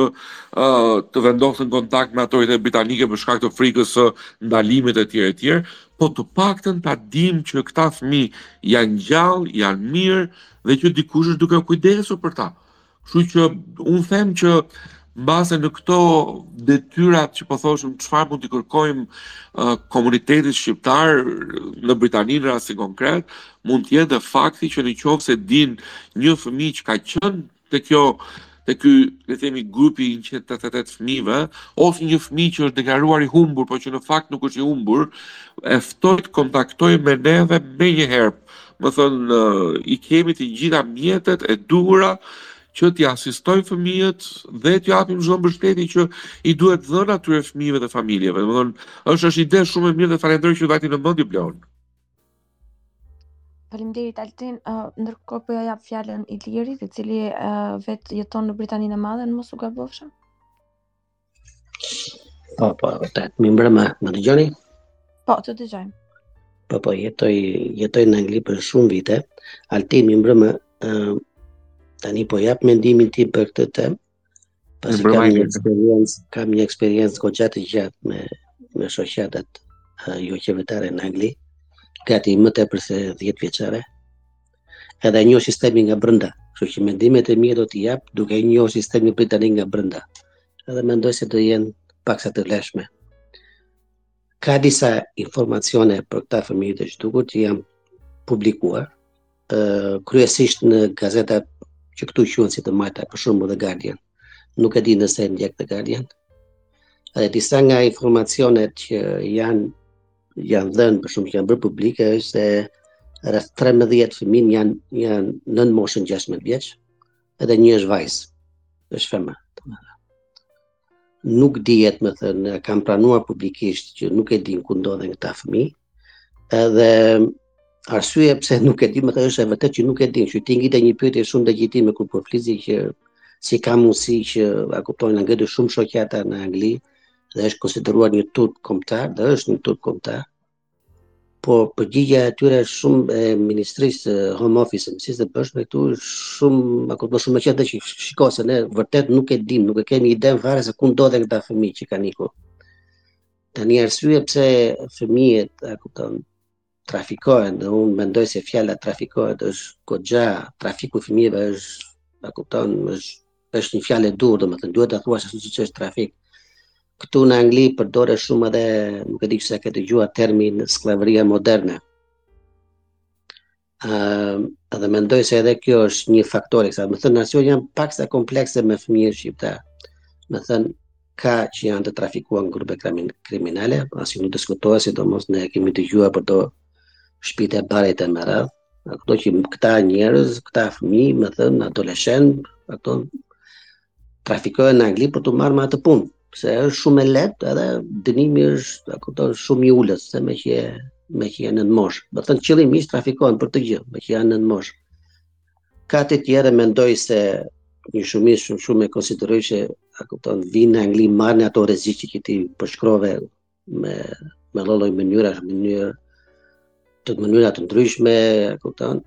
të vendosin kontakt me autoritetet britanike për shkak të frikës se ndalimit e tjera e tjera, po të paktën ta dimë që këta fëmijë janë gjallë, janë mirë dhe që dikush është duke u kujdesur për ta. Kështu që unë them që Mbase në këto detyrat që po thoshim çfarë mund t'i kërkojmë uh, komunitetit shqiptar në Britani në rastin konkret, mund të jetë dhe fakti që në qoftë se din një fëmijë që ka qenë te kjo te ky le të themi grupi i 188 fëmijëve ose një fëmijë që është deklaruar i humbur, por që në fakt nuk është i humbur, e ftoj të kontaktojë me neve menjëherë. Domethënë, uh, i kemi të gjitha mjetet e duhura që t'i asistojnë fëmijët dhe t'i japim çdo mbështetje që i duhet dhënë atyre fëmijëve dhe familjeve. Domethënë, është është ide shumë e mirë dhe të falenderoj që të vajti në mendje, Bleon. Faleminderit Altin. Uh, Ndërkohë po ja jap fjalën Ilirit, i cili uh, vetë jeton në Britaninë e Madhe, në mos u gabofsha. Po, po, e vërtetë. Mirëmbrëma, më dëgjoni? Po, të dëgjojmë. Po, po, jetoj, jetoj në Angli për shumë vite. Altin, mirëmbrëma, uh, tani po jap mendimin tim për këtë temë. Pasi kam një eksperiencë, kam një eksperiencë goxha të gjatë me me shoqatat uh, joqeveritare në Angli, gati më tepër se 10 vjeçare. edhe e njoh sistemin nga brenda. Kështu që mendimet e mia do t'i jap duke e njohur sistemin britanik nga brenda. Edhe mendoj se do jenë paksa të vlefshme. Ka disa informacione për këta fëmijë të zhdukur që janë publikuar, ë kryesisht në gazetat që këtu quhen si të majta, për shembull The Guardian. Nuk e di nëse e ndjek The Guardian. Edhe disa nga informacionet që janë janë dhënë për shumë që janë bërë publike është se rreth 13 fëmijë janë janë nën moshën 16 vjeç, edhe një është vajzë, është femër. Nuk dihet, domethënë, kanë pranuar publikisht që nuk e dinë ku ndodhen këta fëmijë. Edhe arsyeja pse nuk e di, domethënë, është e vërtetë që nuk e dinë, që ti ngrite një pyetje shumë legjitime kur po flisje që si ka mundësi që a kuptojnë në këtë shumë shoqata në Angli, dhe është konsideruar një turp kombëtar dhe është një turp kombëtar. Po përgjigja e tyre është shumë e ministrisë të Home Office, ministrisë së brendshme këtu shumë, a kupton shumë më qetë dhe që shiko se ne vërtet nuk e dimë, nuk e kemi idenë fare se ku ndodhen këta fëmijë që kanë ikur. Tani arsyet pse fëmijët, a kupton trafikohen dhe unë mendoj se fjala trafikohet është goxha, trafiku i fëmijëve është, a kupton, është është një fjalë e durë, domethënë duhet ta thuash ashtu siç është trafik. Këtu në Angli përdoret shumë edhe, nuk e di se ke dëgjuar termin skllavëria moderne. Ëm, uh, edhe mendoj se edhe kjo është një faktor i kësaj. Domethënë, ato janë paksa komplekse me fëmijët shqiptarë. Domethënë, ka që janë të trafikuar në grupe kriminale, as nuk diskutohet, sidomos ne kemi dëgjua për ato shpitë e barit e me radhë, ato që këta njerëz, këta fëmijë, domethënë, adoleshentë, ato trafikohen në Angli për t'u marrë me atë punë, se është shumë e lehtë edhe dënimi është ato shumë i ulët, se meqë meqë janë nën moshë. Domethënë qëllimisht trafikohen për këtë gjë, meqë janë nën moshë. Ka të tjerë mendoj se një shumicë shumë shumë e konsideroj që a kupton vijnë në Angli marrin ato rreziqe që ti përshkrove me me lloj mënyra në mënyrë të mënyra të ndryshme, a kupton?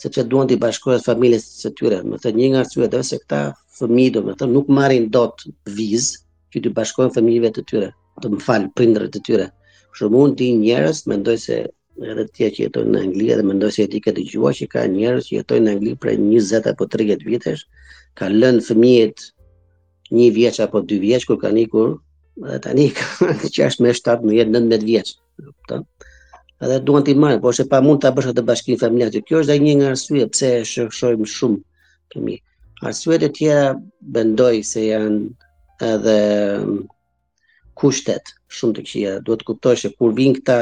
Sepse duan të bashkohen familjes së tyre, domethënë një nga arsyet është se këta fëmijë domethënë nuk marrin dot vizë që të bashkohen fëmijëve të tyre, të më fal prindërve të tyre. Shumë mund të njerëz mendoj se Edhe ti që jeton në Angli dhe mendoj se ti ke dëgjuar që ka njerëz që jetojnë në Angli prej 20 apo 30 vitesh, kanë lënë fëmijët një vjeç apo dy vjeç kur kanë ikur, dhe tani kanë qesh me 17, 19 vjeç, kupton? Edhe duan t'i marrin, po është e pamundur ta bësh atë bashkim familjar. Kjo është dhe një nga arsyet pse e shohim shumë fëmijë. Arsyet e tjera mendoj se janë edhe kushtet shumë të këqija. Duhet të kuptosh që kur vijnë këta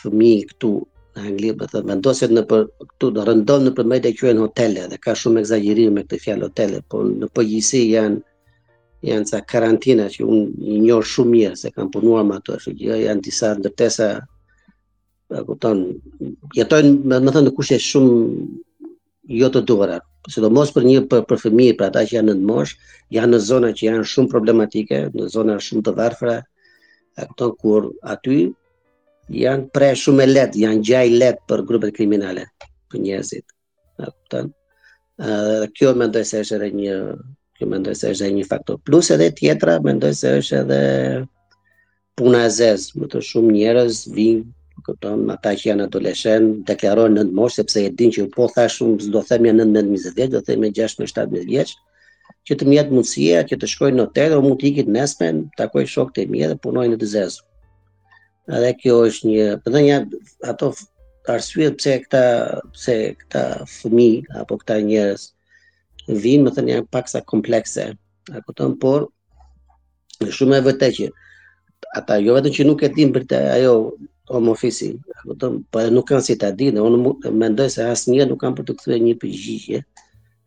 fëmijë këtu në Angli, domethënë vendosen nëpër këto rëndom nëpër media quhen hotele dhe ka shumë ekzagjerim me këtë fjalë hotele, por në përgjithësi janë janë ca karantina që unë i njoh shumë mirë se kam punuar me ato, kështu që janë disa ndërtesa a kupton, jetojnë domethënë në kushte shumë jo të duhura, sidomos për një për, për fëmijë, për ata që janë nën moshë, janë në zona që janë shumë problematike, në zona shumë të varfëra, ato kur aty janë pre shumë e lehtë, janë gjah i lehtë për grupet kriminale, për njerëzit. Kupton? Ëh, kjo mendoj se është edhe një kjo mendoj se është edhe një faktor. Plus edhe tjetra, mendoj se është edhe Puna e zezë, domethënë shumë njerëz vijnë kupton, ata që janë adoleshentë, deklarojnë nën moshë sepse e dinë që po thash unë s'do them jam 19 20 vjeç, do them jam 16 17 vjeç, që të më jepet mundësia që të shkoj në hotel, apo mund të iki të nesërmen, të takoj shokët e mi dhe punoj në të zezë. Edhe kjo është një, domethënë ato arsye pse këta pse këta fëmijë apo këta njerëz vinë, domethënë janë paksa komplekse. A kupton, por Në shumë e vërtetë që ata jo vetëm që nuk e dinë vërtet ajo home office, apo të po edhe nuk kanë si ta dinë, unë mendoj se asnjë nuk kanë për të kthyer një përgjigje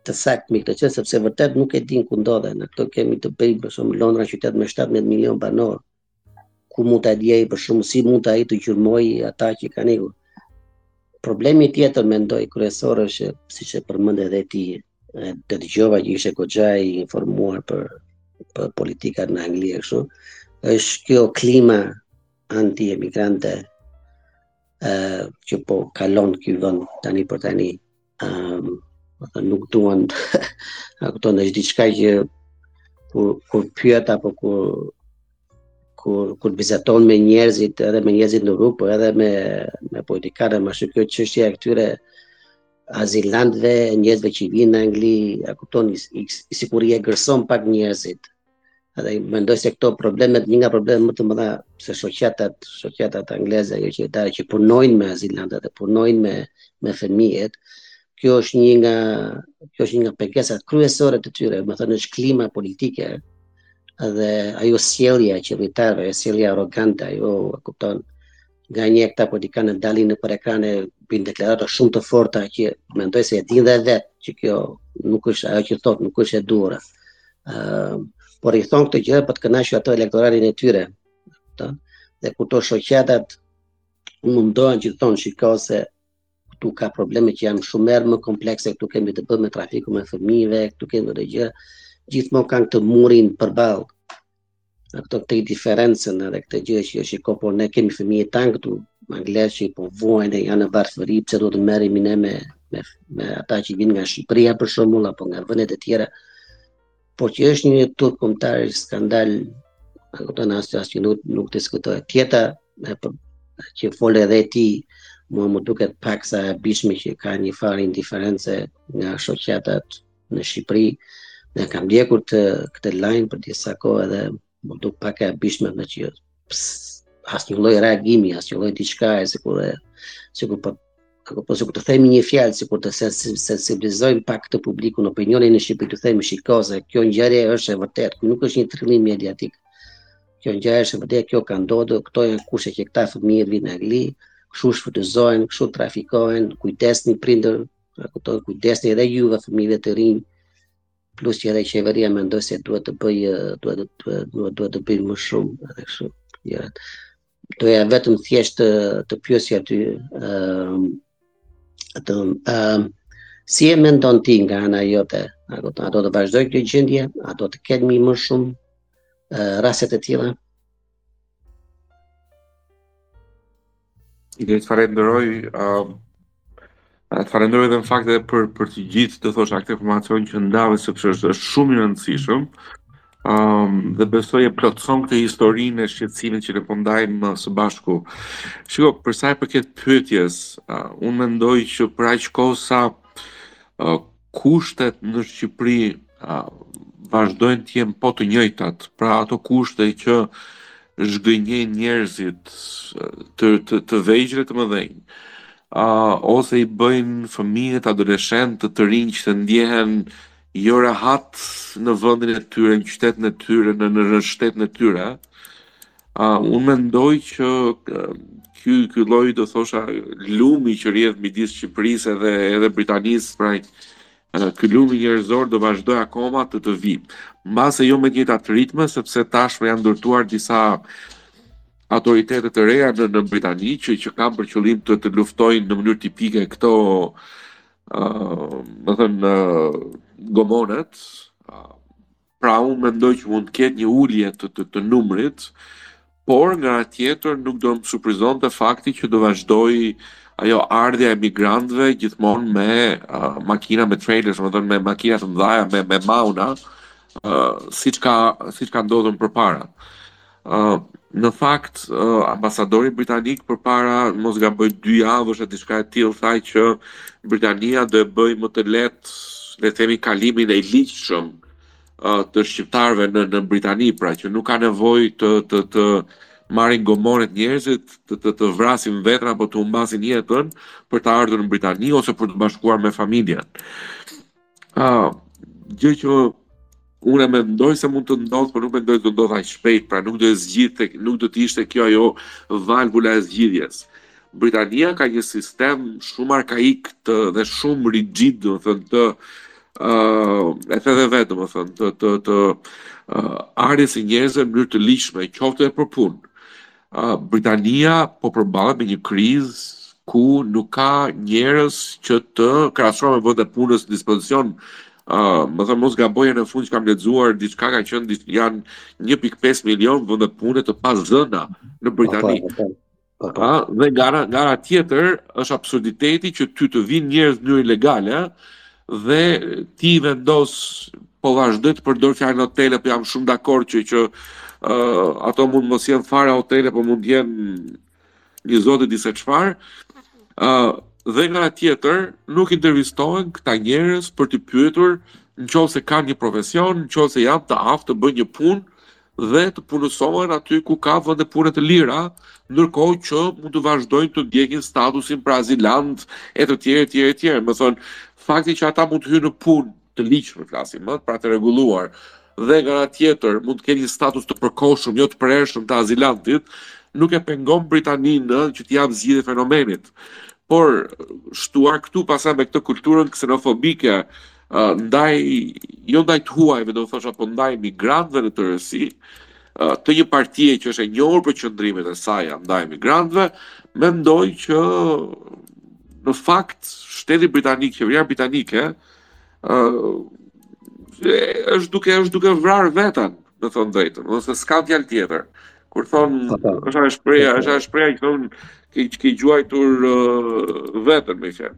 të saktë me këtë çështje sepse vërtet nuk e dinë ku ndodhen. Ne këtu kemi të bëjmë për shembull Londra qytet me 17 milion banorë. Ku mund ta dijë për shembull si mund t'i gjurmojë ata që kanë ikur. Problemi tjetër mendoj kryesor është siç e përmende edhe ti, Të dëgjova që ishe goxha i informuar për për politikat në Angli e kështu. Është kjo klima anti-emigrante ë që po kalon ky vend tani për tani. Ëm um, nuk duan kupton është diçka që kur kur pyet apo kur kur kur bisedon me njerëzit edhe me njerëzit në rrugë, por edhe me me politikanë, është kjo çështja e këtyre azilantëve, njerëzve që vinë në Angli, a kupton, sikur i egërson pak njerëzit. Edhe mendoj se këto problemet, një nga problemet më të mëdha se shoqatat, shoqatat angleze ajo që ata që punojnë me azilantët dhe punojnë me me fëmijët, kjo është një nga kjo është një nga pengesat kryesore të tyre, domethënë është klima politike dhe ajo sjellja e qeveritarëve, sjellja arrogante, a kupton, nga këta politikanë dalin nëpër ekrane bëjnë deklarata shumë të forta që mendoj se e dinë dhe vetë që kjo nuk është ajo që thonë, nuk është e duhur. Ëm uh, por e thonë këtë gjë për të kënaqur ato elektoratin e tyre. Kupton? Dhe kur këto shoqatat mundohen që të thonë shiko se këtu ka probleme që janë shumë më komplekse, këtu kemi të bëjmë me trafikimin e fëmijëve, këtu kemi të gjë, gjithmonë kanë atë murin përballë në këto këtë diferencën edhe këtë gjë që është shiko, por ne kemi fëmijët tanë këtu, anglezë që po vuajnë dhe janë në varfëri, pse do të merremi ne me, me, me ata që vijnë nga Shqipëria për shembull, apo nga vendet e tjera, por që është një turp kombëtar, një skandal, a kupton, ajo që nuk, nuk diskutohet. Tjetra, e, për, që fole edhe ti, mua më duket paksa e habitshme që ka një farë indiference nga shoqatat në Shqipëri, dhe kam ndjekur këtë lajm për disa kohë edhe më duket pak e habitshme që asnjë lloj reagimi, asnjë lloj diçkaje sikur e sikur po apo po sikur të themi një fjalë sikur të sensibilizojmë pak këtë publikun opinionin në Shqipëri t'u themi shiko se, kjo ngjarje është e vërtetë, kjo nuk është një trillim mediatik. Kjo ngjarje është e vërtetë, kjo ka ndodhur, këto janë kushtet që këta fëmijë vijnë në Angli, kështu shfrytëzohen, kështu trafikohen, kujdes ju prindër, Pra kupton, kujdes edhe ju dhe fëmijët, të rinjtë, plus që edhe qeveria mendoj se duhet të bëjë duhet të duhet duhet të bëjë më shumë edhe kështu. Ja. Doja vetëm thjesht të, të pyesja ty ë uh, atë ë si e mendon ti nga ana jote? A do të a do të vazhdojë kjo gjendje? A do të ketë më shumë ë uh, raste të tilla? I dhe të falënderoj, uh, të falënderoj edhe në fakt edhe për, për të gjithë, do thosha, këtë informacion që ndave, sepse është shumë i rëndësishëm, um, dhe besoj e plotëson këtë historinë e shqetësimit që ne po ndajmë uh, së bashku. Shiko, për sa i përket pyetjes, uh, unë mendoj që për aq kohë sa uh, Kushtet në Shqipëri vazhdojnë të jenë po të njëjtat, pra ato kushte që zhgënjejnë njerëzit të të të vegjël e të mëdhenj. ë ose i bëjnë fëmijët adoleshentët, të rinjtë që të ndjehen jo rehat në vendin e tyre, në qytetin e tyre, në në shtetin e tyre, A, unë mendoj që ky ky lloj do thosha lumi që rrjedh midis Shqipërisë edhe edhe Britanisë, pra ky lumi njerëzor do vazhdojë akoma të të vijë. Mbase jo me të njëjtat ritme, sepse tashmë janë ndërtuar disa autoritete të reja në në Britani që që kanë për qëllim të të luftojnë në mënyrë tipike këto ë, uh, domethënë uh, gomonet, uh, Pra unë mendoj që mund të ketë një ulje të, të, të numrit, por nga ana tjetër nuk do më surprizonte fakti që do vazhdojë ajo ardhja e migrantëve gjithmonë me uh, makina me trailers, domethënë me makina të mëdhaja, me me mauna, uh, siç ka siç ka ndodhur përpara. Në fakt, ambasadori britanik përpara, mos gaboj, dy javësh e diçka e tillë tha që Britania do e bëjë më të lehtë, le të themi, kalimin e ligjshëm të shqiptarëve në në Britani, pra që nuk ka nevojë të të të marrin gomonet njerëzit, të të, të vrasin veten apo të humbasin jetën për të ardhur në Britani ose për t'u bashkuar me familjen. Ah, gjë që unë e mendoj se mund të ndodhë, por nuk mendoj se do ndodhë aq shpejt, pra nuk do e zgjidhte, nuk do të ishte kjo ajo valvula e zgjidhjes. Britania ka një sistem shumë arkaik të dhe shumë rigid, domethënë të ë uh, e the dhe vetë, domethënë të të të uh, ardhjes së njerëzve në mënyrë të ligjshme, qoftë edhe për punë. Britania po përballet me një krizë ku nuk ka njerëz që të krahasuar me vendet e punës në dispozicion Uh, domethënë mos gaboj e fundit që kam lexuar diçka ka qenë diç, janë 1.5 milion vende pune të pazëna në Britani. Pa, pa, pa. Po, po. A, dhe nga ana tjetër është absurditeti që ty të vinë njerëz në mënyrë ilegale Dhe t'i vendos po vazhdoj të përdor fjalën hotele, po jam shumë dakord që që uh, ato mund të mos jenë fare hotele, po mund të jenë një Zot e di se çfarë. ë uh, dhe nga ana tjetër nuk intervistohen këta njerëz për t'i pyetur në qoftë se kanë një profesion, në qoftë se janë të aftë të bëjnë një punë dhe të punësohen aty ku ka vende pune të lira, ndërkohë që mund të vazhdojnë të ndjekin statusin për azilant e të tjera e tjera e tjera. Domethënë, fakti që ata mund të hyjnë në punë të ligjshme flasim, pra të rregulluar dhe nga ana tjetër mund të kenë një status të përkohshëm, jo të përhershëm të azilantit, nuk e pengon Britaninë që t'i japë zgjidhje fenomenit. Por shtuar këtu pastaj me këtë kulturën ksenofobike uh, ndaj jo ndaj të huajve, do të thosha, po ndaj migrantëve në tërësi, uh, të një partie që është e njohur për qëndrimet e saj ndaj migrantëve, mendoj që në fakt shteti britanik, qeveria britanike, ë uh, është duke është duke vrarë veten, me thënë të drejtën, ose s'ka fjalë tjetër. Kur thon, është ajo shprehja, është ajo shprehja që thon që ke gjuajtur uh, veten me fjalë.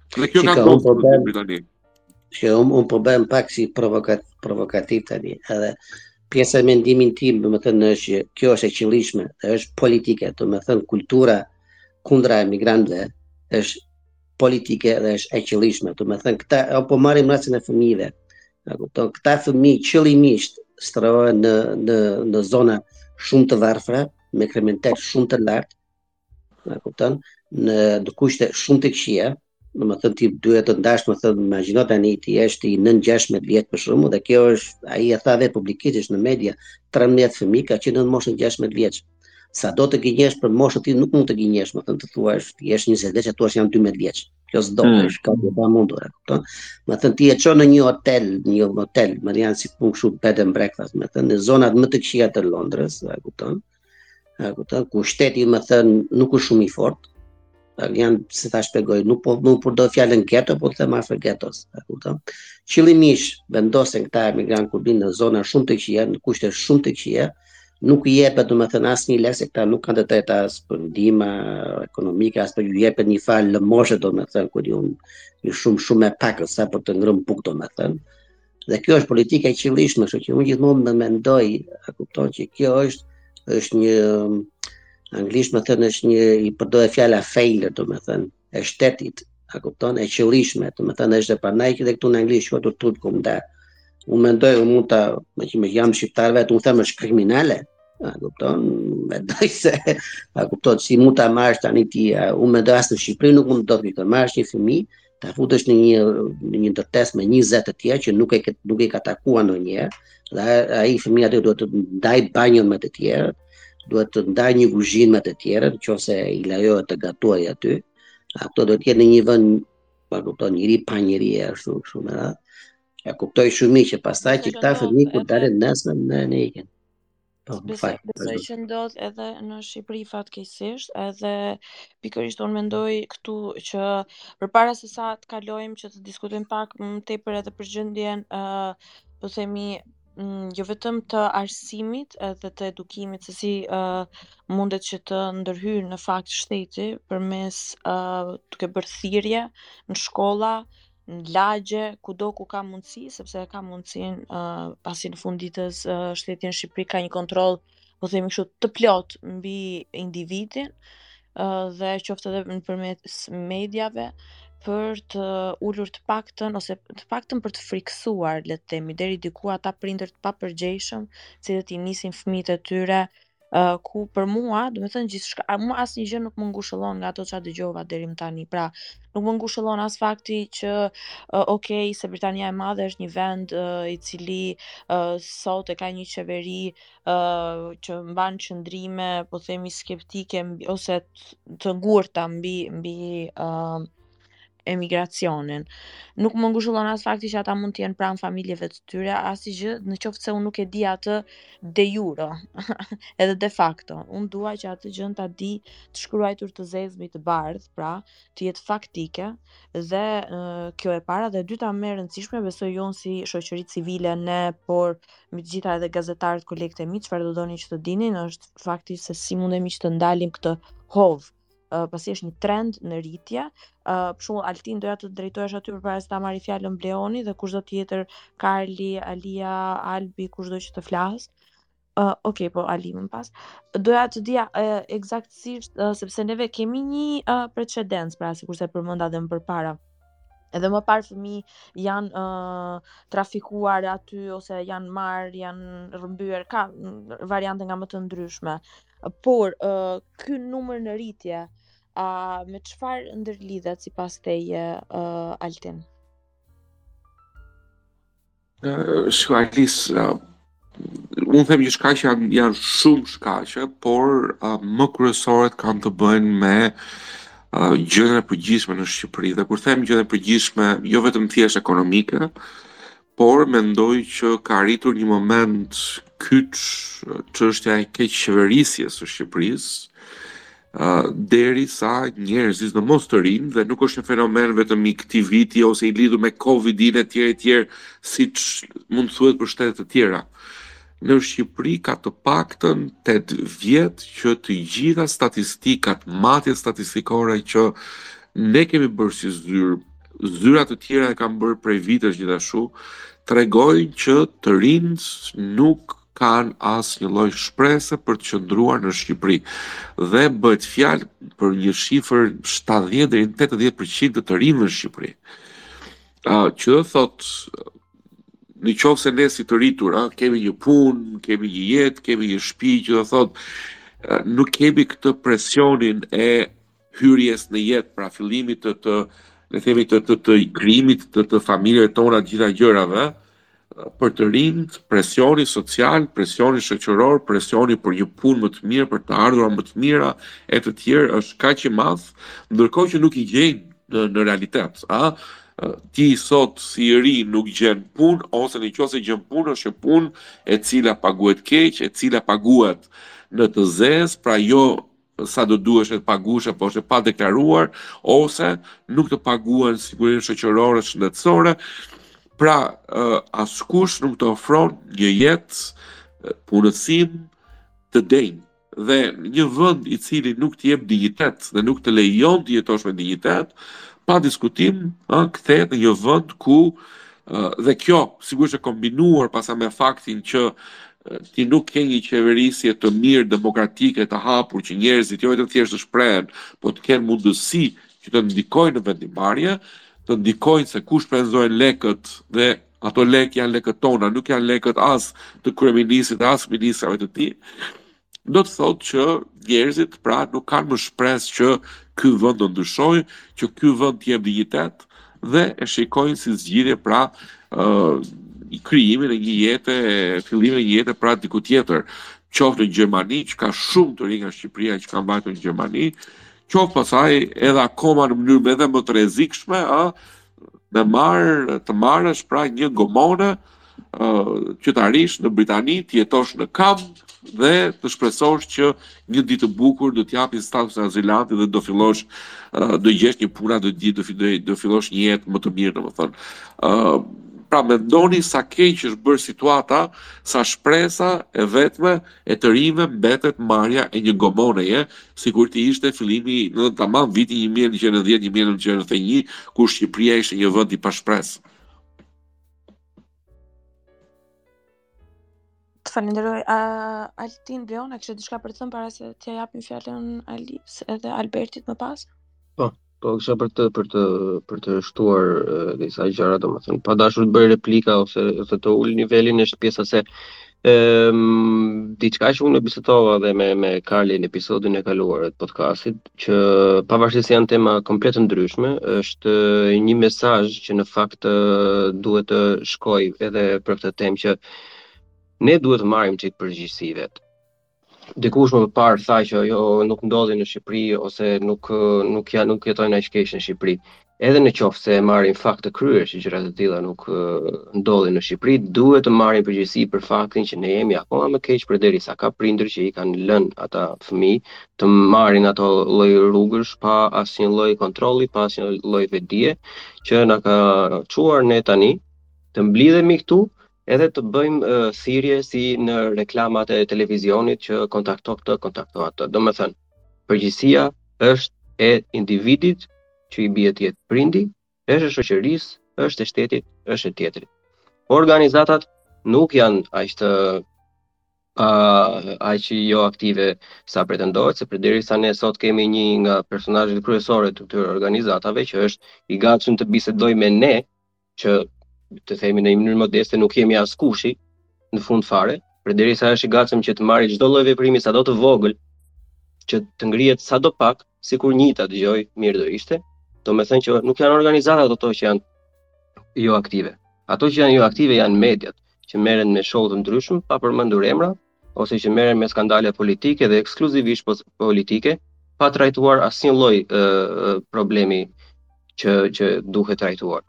Dhe kjo ka ndodhur po në Britani. Që unë un po bëhem pak si provokat, provokativ tani, edhe pjesa e mendimit tim, domethënë është që kjo është e qëllishme, është politike, domethënë kultura kundra emigrantëve është politike dhe është e qëllishme, domethënë këta po marrim rastin e fëmijëve. Na kupton, këta fëmijë qëllimisht strehohen në në në zona shumë të varfra, me kriminalitet shumë të lartë, E kupton? Në në kushte shumë të këqija, domethënë ti duhet të ndash, domethënë imagjino tani ti je nën 16 vjet për shkakun dhe kjo është ai e tha vetë publikisht në media 13 fëmijë kanë qenë në moshën 16 vjeç. Sa do të gënjesh për moshën ti nuk mund të gënjesh, domethënë të thuash ti je 20 vjeç e të thuash jam 12 vjeç. Kjo s'do, mm. është gati e pamundur, e kupton? Domethënë ti e çon në një hotel, një hotel, domethënë si punë kështu bed and breakfast, domethënë në zonat më të këqija të Londrës, e kupton? Mm A kupton? Ku shteti domethënë nuk është shumë i fortë. Janë si ta shpjegoj, nuk po nuk përdor fjalën ghetto, po them afër ghettos. A kupton? Qëllimisht vendosen këta emigrantë kur vijnë në zona shumë të këqija, në kushte shumë të këqija, nuk i jepet domethënë asnjë lek se këta nuk kanë të drejta as për ndihma ekonomike, as për ju jepet një farë lëmoshe domethënë kur ju ju shumë shumë e pakët sa për të ngrënë bukë domethënë. Dhe kjo është politikë e qëllimshme, kështu që unë gjithmonë më mendoj, a kupton që kjo është është në anglisht domethënë është një i përdoret fjala failure, domethënë, e shtetit, a kupton, e qëllimshme, domethënë është e prandaj që këtu në anglisht quhet të kum da. Unë mendoj unë mund ta, meqë jam shqiptar vetë, unë them është kriminale. A kupton, mendoj se, a kupton, si mund ta marrësh tani ti, unë mendoj as në Shqipëri nuk mund të ndodhë kjo, të marrësh një fëmijë, ta futësh në një në një ndërtesë me 20 të tjerë që nuk e ke, nuk e ka takuar ndonjëherë dhe ai fëmija aty duhet të ndajë banjon me të tjerë, duhet të ndajë një kuzhinë me të tjerë, qoftë se i lejohet të gatuajë aty. A kupton, duhet të jetë në një vend, a kupton, njëri pa njëri e ashtu kështu me radhë. E kuptoj shumë mirë që pastaj që këta fëmijë kur dalin nesër në në ikin. Po, besoj, besoj që ndodh edhe në Shqipëri fatkeqësisht, edhe pikërisht unë mendoj këtu që përpara se sa të kalojmë që të diskutojmë pak më tepër edhe për gjendjen ë uh, po themi mm, jo vetëm të arsimit edhe të edukimit se si uh, mundet që të ndërhyjë në fakt shteti përmes uh, duke bërë thirrje në shkolla në lagje, kudo ku ka mundësi, sepse ka mundësin, uh, pasi në fund të ditës uh, shteti në Shqipëri ka një kontroll, po themi kështu, të plotë mbi individin uh, dhe qoftë edhe nëpërmjet mediave për të ulur të paktën ose të paktën për të frikësuar, le të themi, deri diku ata prindër të papërgjegjshëm, të cilët i nisin fëmijët e tyre Uh, ku për mua, domethënë gjithçka, mua asnjë gjë nuk më ngushëllon nga ato ça dëgjova deri më tani. Pra, nuk më ngushëllon as fakti që uh, ok, se Britania e Madhe është një vend uh, i cili uh, sot e ka një qeveri uh, që mban qëndrime, po themi skeptike ose të ngurta mbi mbi uh, emigracionin. Nuk më ngushëllon as fakti që ata mund të jenë pranë familjeve të tyre, asgjë, në qoftë se unë nuk e di atë de jure, edhe de facto. Unë dua që atë gjë ta di të shkruajtur të zezë mbi të bardhë, pra, të jetë faktike dhe uh, kjo e para dhe e dyta më e rëndësishme besoj jo unë si shoqëri civile ne, por me të gjitha edhe gazetarët kolegët e mi, çfarë do donin që të dinin është fakti se si mundemi që të ndalim këtë hov uh, pasi është një trend në rritje. Uh, për shembull Altin doja të drejtohesha ty përpara se ta marrë fjalën Bleoni dhe kushdo tjetër Karli, Alia, Albi, kushdo që të flasë. Uh, ok, po Ali më pas. Doja të dija uh, ekzaktësisht uh, sepse neve kemi një uh, precedencë, pra sikurse përmenda edhe më përpara. edhe më parë fëmijë janë uh, trafikuar aty ose janë marrë, janë rrëmbyer, ka variante nga më të ndryshme. Por, uh, ky numër në rritje, a uh, me çfarë ndërlidhet sipas teje uh, Altin? Shkajlis, unë them që shkaqe janë, janë shumë shkaqe, por uh, më kryesoret kanë të bëjnë me uh, gjendjen e përgjithshme në Shqipëri dhe kur them gjendjen e përgjithshme, jo vetëm thjesht ekonomike, por mendoj që ka arritur një moment kyç çështja e keqqeverisjes së Shqipërisë derisa njerëzit të mos të rrinë dhe nuk është një fenomen vetëm i këtij viti ose i lidhur me Covid-in etj etj siç mund të thuhet për shtete të tjera. Në Shqipëri ka të paktën 8 vjet që të gjitha statistikat, matjet statistikore që ne kemi bërë si zyrë, zyra të tjera e kanë bërë prej vitesh gjithashtu, tregojnë që të rinjtë nuk kanë asnjë lloj shprese për të qëndruar në Shqipëri dhe bëhet fjalë për një shifër 70 deri në 80% të të rinjve në Shqipëri. Ë që do thotë në qoftë se ne si të rritur, a, kemi një punë, kemi një jetë, kemi një shtëpi që do thotë nuk kemi këtë presionin e hyrjes në jetë, pra fillimit të të le të themi të të, të krijimit të të familjeve tona të gjitha gjërave, për të rinjt, presioni social, presioni shoqëror, presioni për një punë më të mirë, për të ardhura më të mira e të tjerë është kaq i madh, ndërkohë që nuk i gjejnë në, në realitet, a? ti sot si i ri nuk gjen punë ose në qoftë se gjen punë është një punë e cila paguhet keq, e cila paguhet në të zezë, pra jo sa do duheshe të paguheshe apo është e padeklaruar ose nuk të paguhen sigurimet shoqërore shëndetësore. Pra, uh, askush nuk të ofron një jetë, punësim të denjë dhe një vend i cili nuk të jep dinjitet dhe nuk të lejon të jetosh me dinjitet, pa diskutim, ë kthehet në një vend ku dhe kjo sigurisht e kombinuar pastaj me faktin që Ti nuk ke një qeverisje të mirë demokratike të hapur që njerëzit jo vetëm thjesht të shprehen, por të kenë mundësi që të ndikojnë në vendimmarrje, të ndikojnë se ku shpenzohen lekët dhe ato lekë janë lekët tona, nuk janë lekët as të kryeministrit dhe as ministrave të tij, do të thotë që njerëzit pra nuk kanë më shpresë që ky vend do ndryshojë, që ky vend të jep dinjitet dhe e shikojnë si zgjidhje pra krijimin e një jete, fillimin e një jete pra diku tjetër, qoftë në Gjermani, që ka shumë të rinj nga Shqipëria që kanë vajtur në Gjermani, qoftë pastaj edhe akoma në mënyrë edhe më të rrezikshme, ë, me marr të marrësh pra një gomone që të arrish në Britani, të jetosh në kamp dhe të shpresosh që një ditë të bukur do të japin status azilanti dhe do fillosh uh, do gjesh një punë do di do filloj do fillosh një jetë më të mirë domethënë. ë uh, pra mendoni sa keq është bërë situata, sa shpresa e vetme e të rinjve mbetet marrja e një gomoneje, sikur të ishte fillimi në tamam viti 1990-1991 kur Shqipëria ishte një vend i pashpresë. Të falenderoj. A Altin Leona kishe diçka për të thënë para se t'ia japim fjalën Alis edhe Albertit më pas? Po, po kisha për të për të për të shtuar disa gjëra, domethënë pa dashur të bëj replika ose ose të ul nivelin është pjesa se Ehm, diçka që unë bisedova edhe me me Karlin në episodin e kaluar të podcastit, që pavarësisht se janë tema komplet të ndryshme, është eh, një mesazh që në fakt eh, duhet të shkojë edhe për këtë temë që ne duhet të marrim çik përgjegjësi vetë. Dikush më parë tha që jo nuk ndodhin në Shqipëri ose nuk nuk ja nuk jetojnë aq keq në Shqipëri. Edhe në qoftë se e marrim fakt të kryer që gjëra të tilla nuk ndodhin në Shqipëri, duhet të marrim përgjegjësi për faktin që ne jemi akoma më keq përderisa ka prindër që i kanë lënë ata fëmijë të marrin ato lloj rrugësh pa asnjë lloj kontrolli, pa asnjë lloj vetëdije që na ka çuar ne tani të mblidhemi këtu Edhe të bëjmë uh, thirrje si në reklamat e televizionit që kontakto këtë, kontakto atë. Domethënë, përgjegjësia është e individit që i bie të jetë prindi, është e shoqërisë, është e shtetit, është e tjetrit. Organizatat nuk janë aq, aq joaktive sa pretendohet, se përderisa ne sot kemi një nga personazhet kryesore të këtyre organizatave, që është i gatshëm të bisedojë me ne, që të themi në një mënyrë modeste nuk jemi askushi në fund fare, përderisa është i gatshëm që të marrë çdo lloj veprimi sado të vogël, që të ngrihet sado pak, sikur një ta dëgjojë, mirë do ishte. Domethënë që nuk janë organizatat ato që janë joaktive. Ato që janë joaktive janë mediat, që merren me show të ndryshëm, pa përmendur emra, ose që merren me skandale politike dhe ekskluzivisht politike, pa trajtuar asnjë lloj problemi që që duhet trajtuar.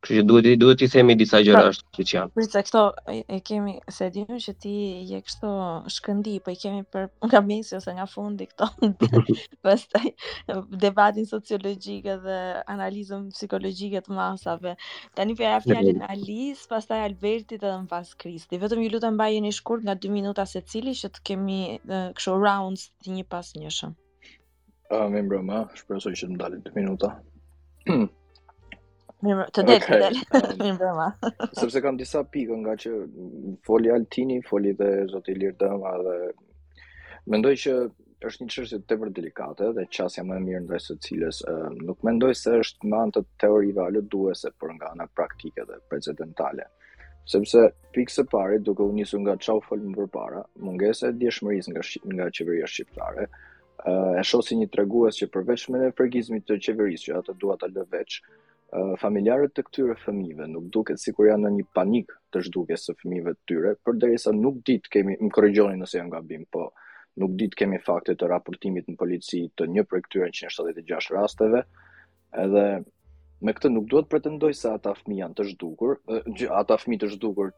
Kështu që duhet duhet t'i themi disa pra, gjëra ashtu siç janë. Për këto e kemi se dimë që ti je kështu shkëndijë, po i kemi për nga mesi ose nga fundi këto. pastaj debatin sociologjik dhe analizën psikologjike të masave. Tani po ia jap fjalën Alis, pastaj Albertit edhe më pas Kristi. Vetëm ju lutem mbajeni shkurt nga 2 minuta secili që të kemi kështu rounds të njëpasnjëshëm. Ah, mirëmbrëma, shpresoj që të më dalin 2 minuta. Mirë, të del, okay. të del. Um, Mirëmbrëma. sepse kam disa pika ngaqë foli Altini, foli dhe Zoti Ilir Dëma dhe mendoj që është një çështje tepër delikate dhe qasja më e mirë ndaj së cilës uh, nuk mendoj se është me anë të teorive aluduese por nga ana praktike dhe precedentale. Sepse pikë së pari duke u nisur nga ça u fol më përpara, mungesa e ndjeshmërisë nga nga qeveria shqiptare, e shoh si një tregues që përveç menefregizmit të qeverisë që atë dua ta lë veç, familjarët e këtyre fëmijëve nuk duket sikur janë në një panik të zhdukjes së fëmijëve të tyre, përderisa nuk di të kemi, më korrigjoni nëse jam gabim, po nuk di të kemi fakte të raportimit në polici të një prej këtyre 176 rasteve. Edhe me këtë nuk dua të pretendoj se ata fëmijë janë të zhdukur, ata fëmijë të zhdukur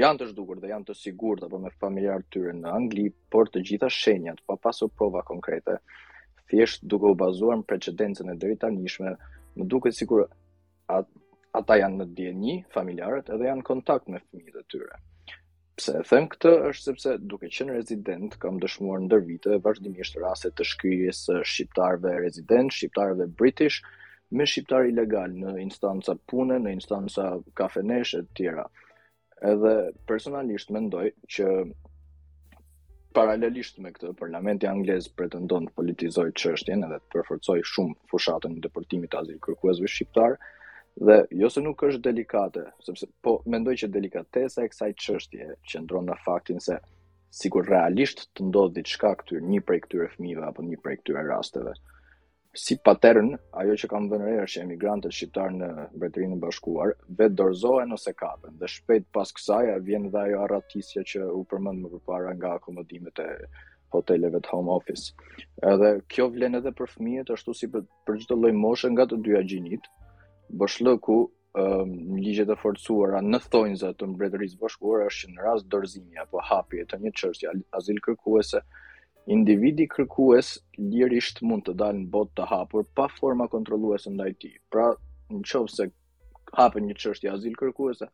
janë të zhdukur dhe janë të sigurt apo me familjarët e tyre në Angli, por të gjitha shenjat pa pasur prova konkrete, thjesht duke u bazuar në precedencën e deritanishme, më duket sikur ata janë në dijeni familjarët edhe janë në kontakt me fëmijët e tyre. Pse e them këtë është sepse duke qenë rezident kam dëshmuar ndër vite vazhdimisht raste të shkrirjes së shqiptarëve rezidentë, shqiptarëve british me shqiptarë ilegalë në instanca pune, në instanca kafenesh e tjera. Edhe personalisht mendoj që paralelisht me këtë, parlamenti anglez pretendon të politizojë çështjen edhe të përforcojë shumë fushatën e deportimit të azilkërkuesve shqiptarë dhe jo se nuk është delikate, sepse po mendoj që delikatesa e kësaj çështjeje qëndron në faktin se sikur realisht të ndodhë diçka këtyre një prej këtyre fëmijëve apo një prej këtyre rasteve, Si pattern, ajo që kam vënë re është që emigrantët shqiptarë në Mbretërinë e Bashkuar vetë dorëzohen ose kapen dhe shpejt pas kësaj vjen dhe ajo arratisja që u përmend më përpara nga akomodimet e hoteleve të Home Office. Edhe kjo vlen edhe për fëmijët ashtu si për, për çdo lloj moshe nga të dyja gjinitë. Boshllëku në ligjet e forcuara në thonjza të Mbretërisë së Bashkuar është që në rast dorëzimi apo hapjeje të një çështje azilkërkuese, individi kërkues lirisht mund të dalë në botë të hapur pa forma kontrolluese ndaj tij. Pra, në qoftë se hapet një çështje azilkërkuese,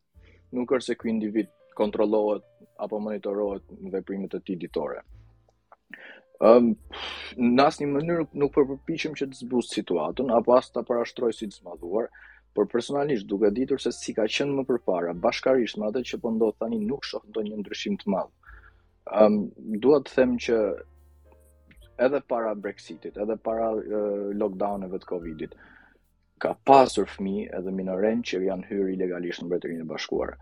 nuk është se ky individ kontrollohet apo monitorohet në veprimet e tij ditore. Um, në asnjë mënyrë nuk po përpiqem që ta zbus situatën, apo as ta parashtroj si të zmadhuar, por personalisht duke ditur se si ka qenë më përpara, bashkërisht me atë që po ndodh tani nuk shoh ndonjë ndryshim të madh. Ëm um, dua të them që edhe para Brexitit, edhe para uh, lockdowneve të Covidit, ka pasur fëmijë edhe minorenj që janë hyrë ilegalisht në Mbretërinë e Bashkuar.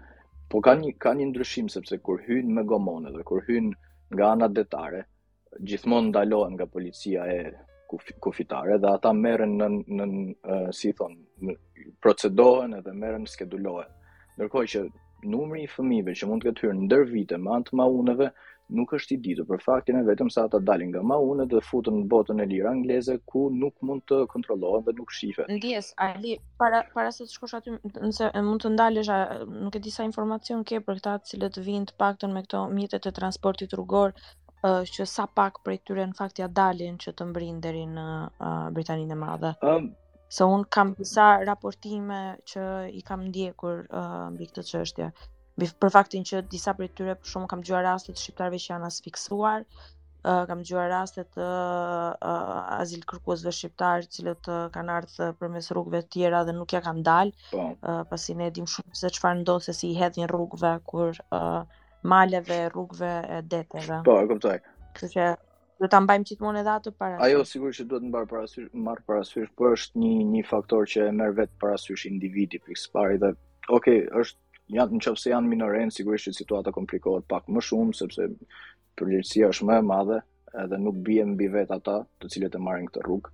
Po ka një ka një ndryshim sepse kur hyjnë me gomone dhe kur hyjnë nga ana detare, gjithmonë ndalohen nga policia e kufitare dhe ata merren në në si i thonë procedohen edhe merren skedulohen. Ndërkohë që Numri i fëmijëve që mund të ketë hyrë ndër vite me anë të mauneve nuk është i ditur për faktin e vetëm se ata dalin nga maunet dhe futen në botën e lirë angleze ku nuk mund të kontrollohen dhe nuk shihen. Ndjesë, Ali, para, para se të shkosh aty, nëse mund të ndalesh, nuk e di sa informacion ke për këta të cilët vijnë të paktën me këto mjetet e transportit rrugor, uh, që sa pak prej tyre në fakt ia dalin që të mbërrijnë deri në uh, Britaninë e Madhe. Um, Se unë kam disa raportime që i kam ndjekur uh, mbi këtë çështje. Mbi për faktin që disa prej tyre për shembull kam dëgjuar raste të shqiptarëve që janë asfiksuar, uh, kam dëgjuar raste të uh, azilkërkuesve shqiptarë, të cilët uh, kanë ardhur përmes rrugëve të tjera dhe nuk ia kanë dalë, po. uh, pasi ne dimë shumë se çfarë ndodh se si i hedhin rrugëve kur uh, maleve, rrugëve e deteve. Po, e kuptoj. Kështu që Do ta mbajmë gjithmonë edhe atë parasysh. Ajo sigurisht që duhet mbar parasysh, marr parasysh, por është një një faktor që e merr vetë parasysh individi pikë së pari dhe ok, në qoftë se janë minoren, sigurisht që situata komplikohet pak më shumë sepse përgjegjësia është më e madhe, edhe nuk bie mbi vet ata, të cilët e marrin këtë rrugë.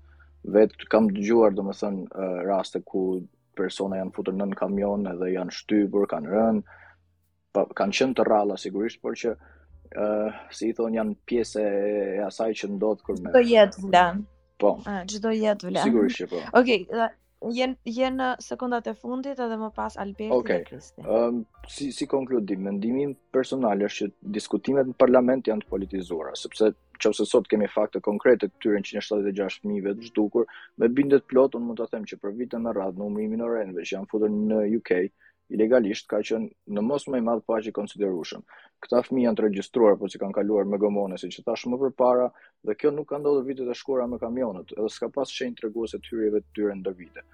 Vet kam dëgjuar domethënë raste ku persona janë futur nën kamion edhe janë shtypur, kanë rënë. Po kanë qenë të rralla sigurisht, por që ë uh, si i thon janë pjesë e asaj që ndodh kur me. Çdo jetë vlen. Po. Ë çdo jetë vlen. Sigurisht që po. Okej, okay, jen jen në sekondat e fundit edhe më pas Alberti okay. dhe Kristi. Ëm um, si si konkludim, mendimi im personal është që diskutimet në parlament janë të politizuara, sepse në qoftë se sot kemi fakte konkrete të këtyre 176 fëmijëve të zhdukur, me bindje të plotë unë mund ta them që për vite me radhë numri i minorenëve që janë futur në UK ilegalisht ka qenë në mos më i madh po aq i konsiderueshëm. Këta fëmijë janë të regjistruar pasi kanë kaluar me gomone siç e thashë më përpara dhe kjo nuk ka ndodhur vitet e shkuara me kamionët, edhe pse ka pas shenja treguese të hyrjeve të tyre ndër vite.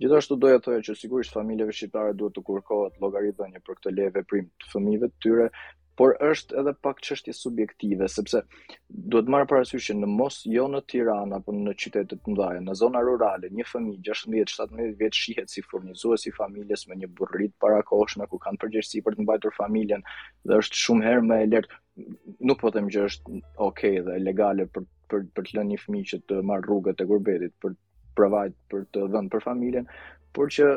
Gjithashtu doja të thoja që sigurisht familjeve shqiptare duhet t'u kërkohet llogaridhënie për këtë lejeveprim të fëmijëve të tyre, por është edhe pak çështje subjektive, sepse duhet të marrim parasysh që në mos jo në Tiranë apo në qytete të mëdha, në zona rurale, një fëmijë 16-17 vjeç shihet si furnizues i familjes me një burrëri të parakohshme ku kanë përgjegjësi për të mbajtur familjen dhe është shumë herë më e lehtë nuk po them që është okay dhe legale për për për të lënë një fëmijë që të marr rrugët e gurbetit për provide për të dhënë për familjen, por që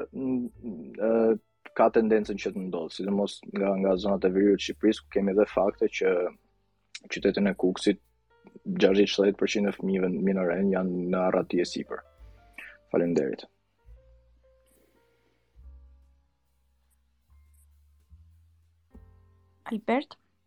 ka tendencën që të ndodhë, sidomos nga nga zonat e veriut të Shqipërisë, ku kemi edhe fakte që në qytetin e Kukësit 60-70% e fëmijëve minoren janë në arrati e sipër. Faleminderit. Albert,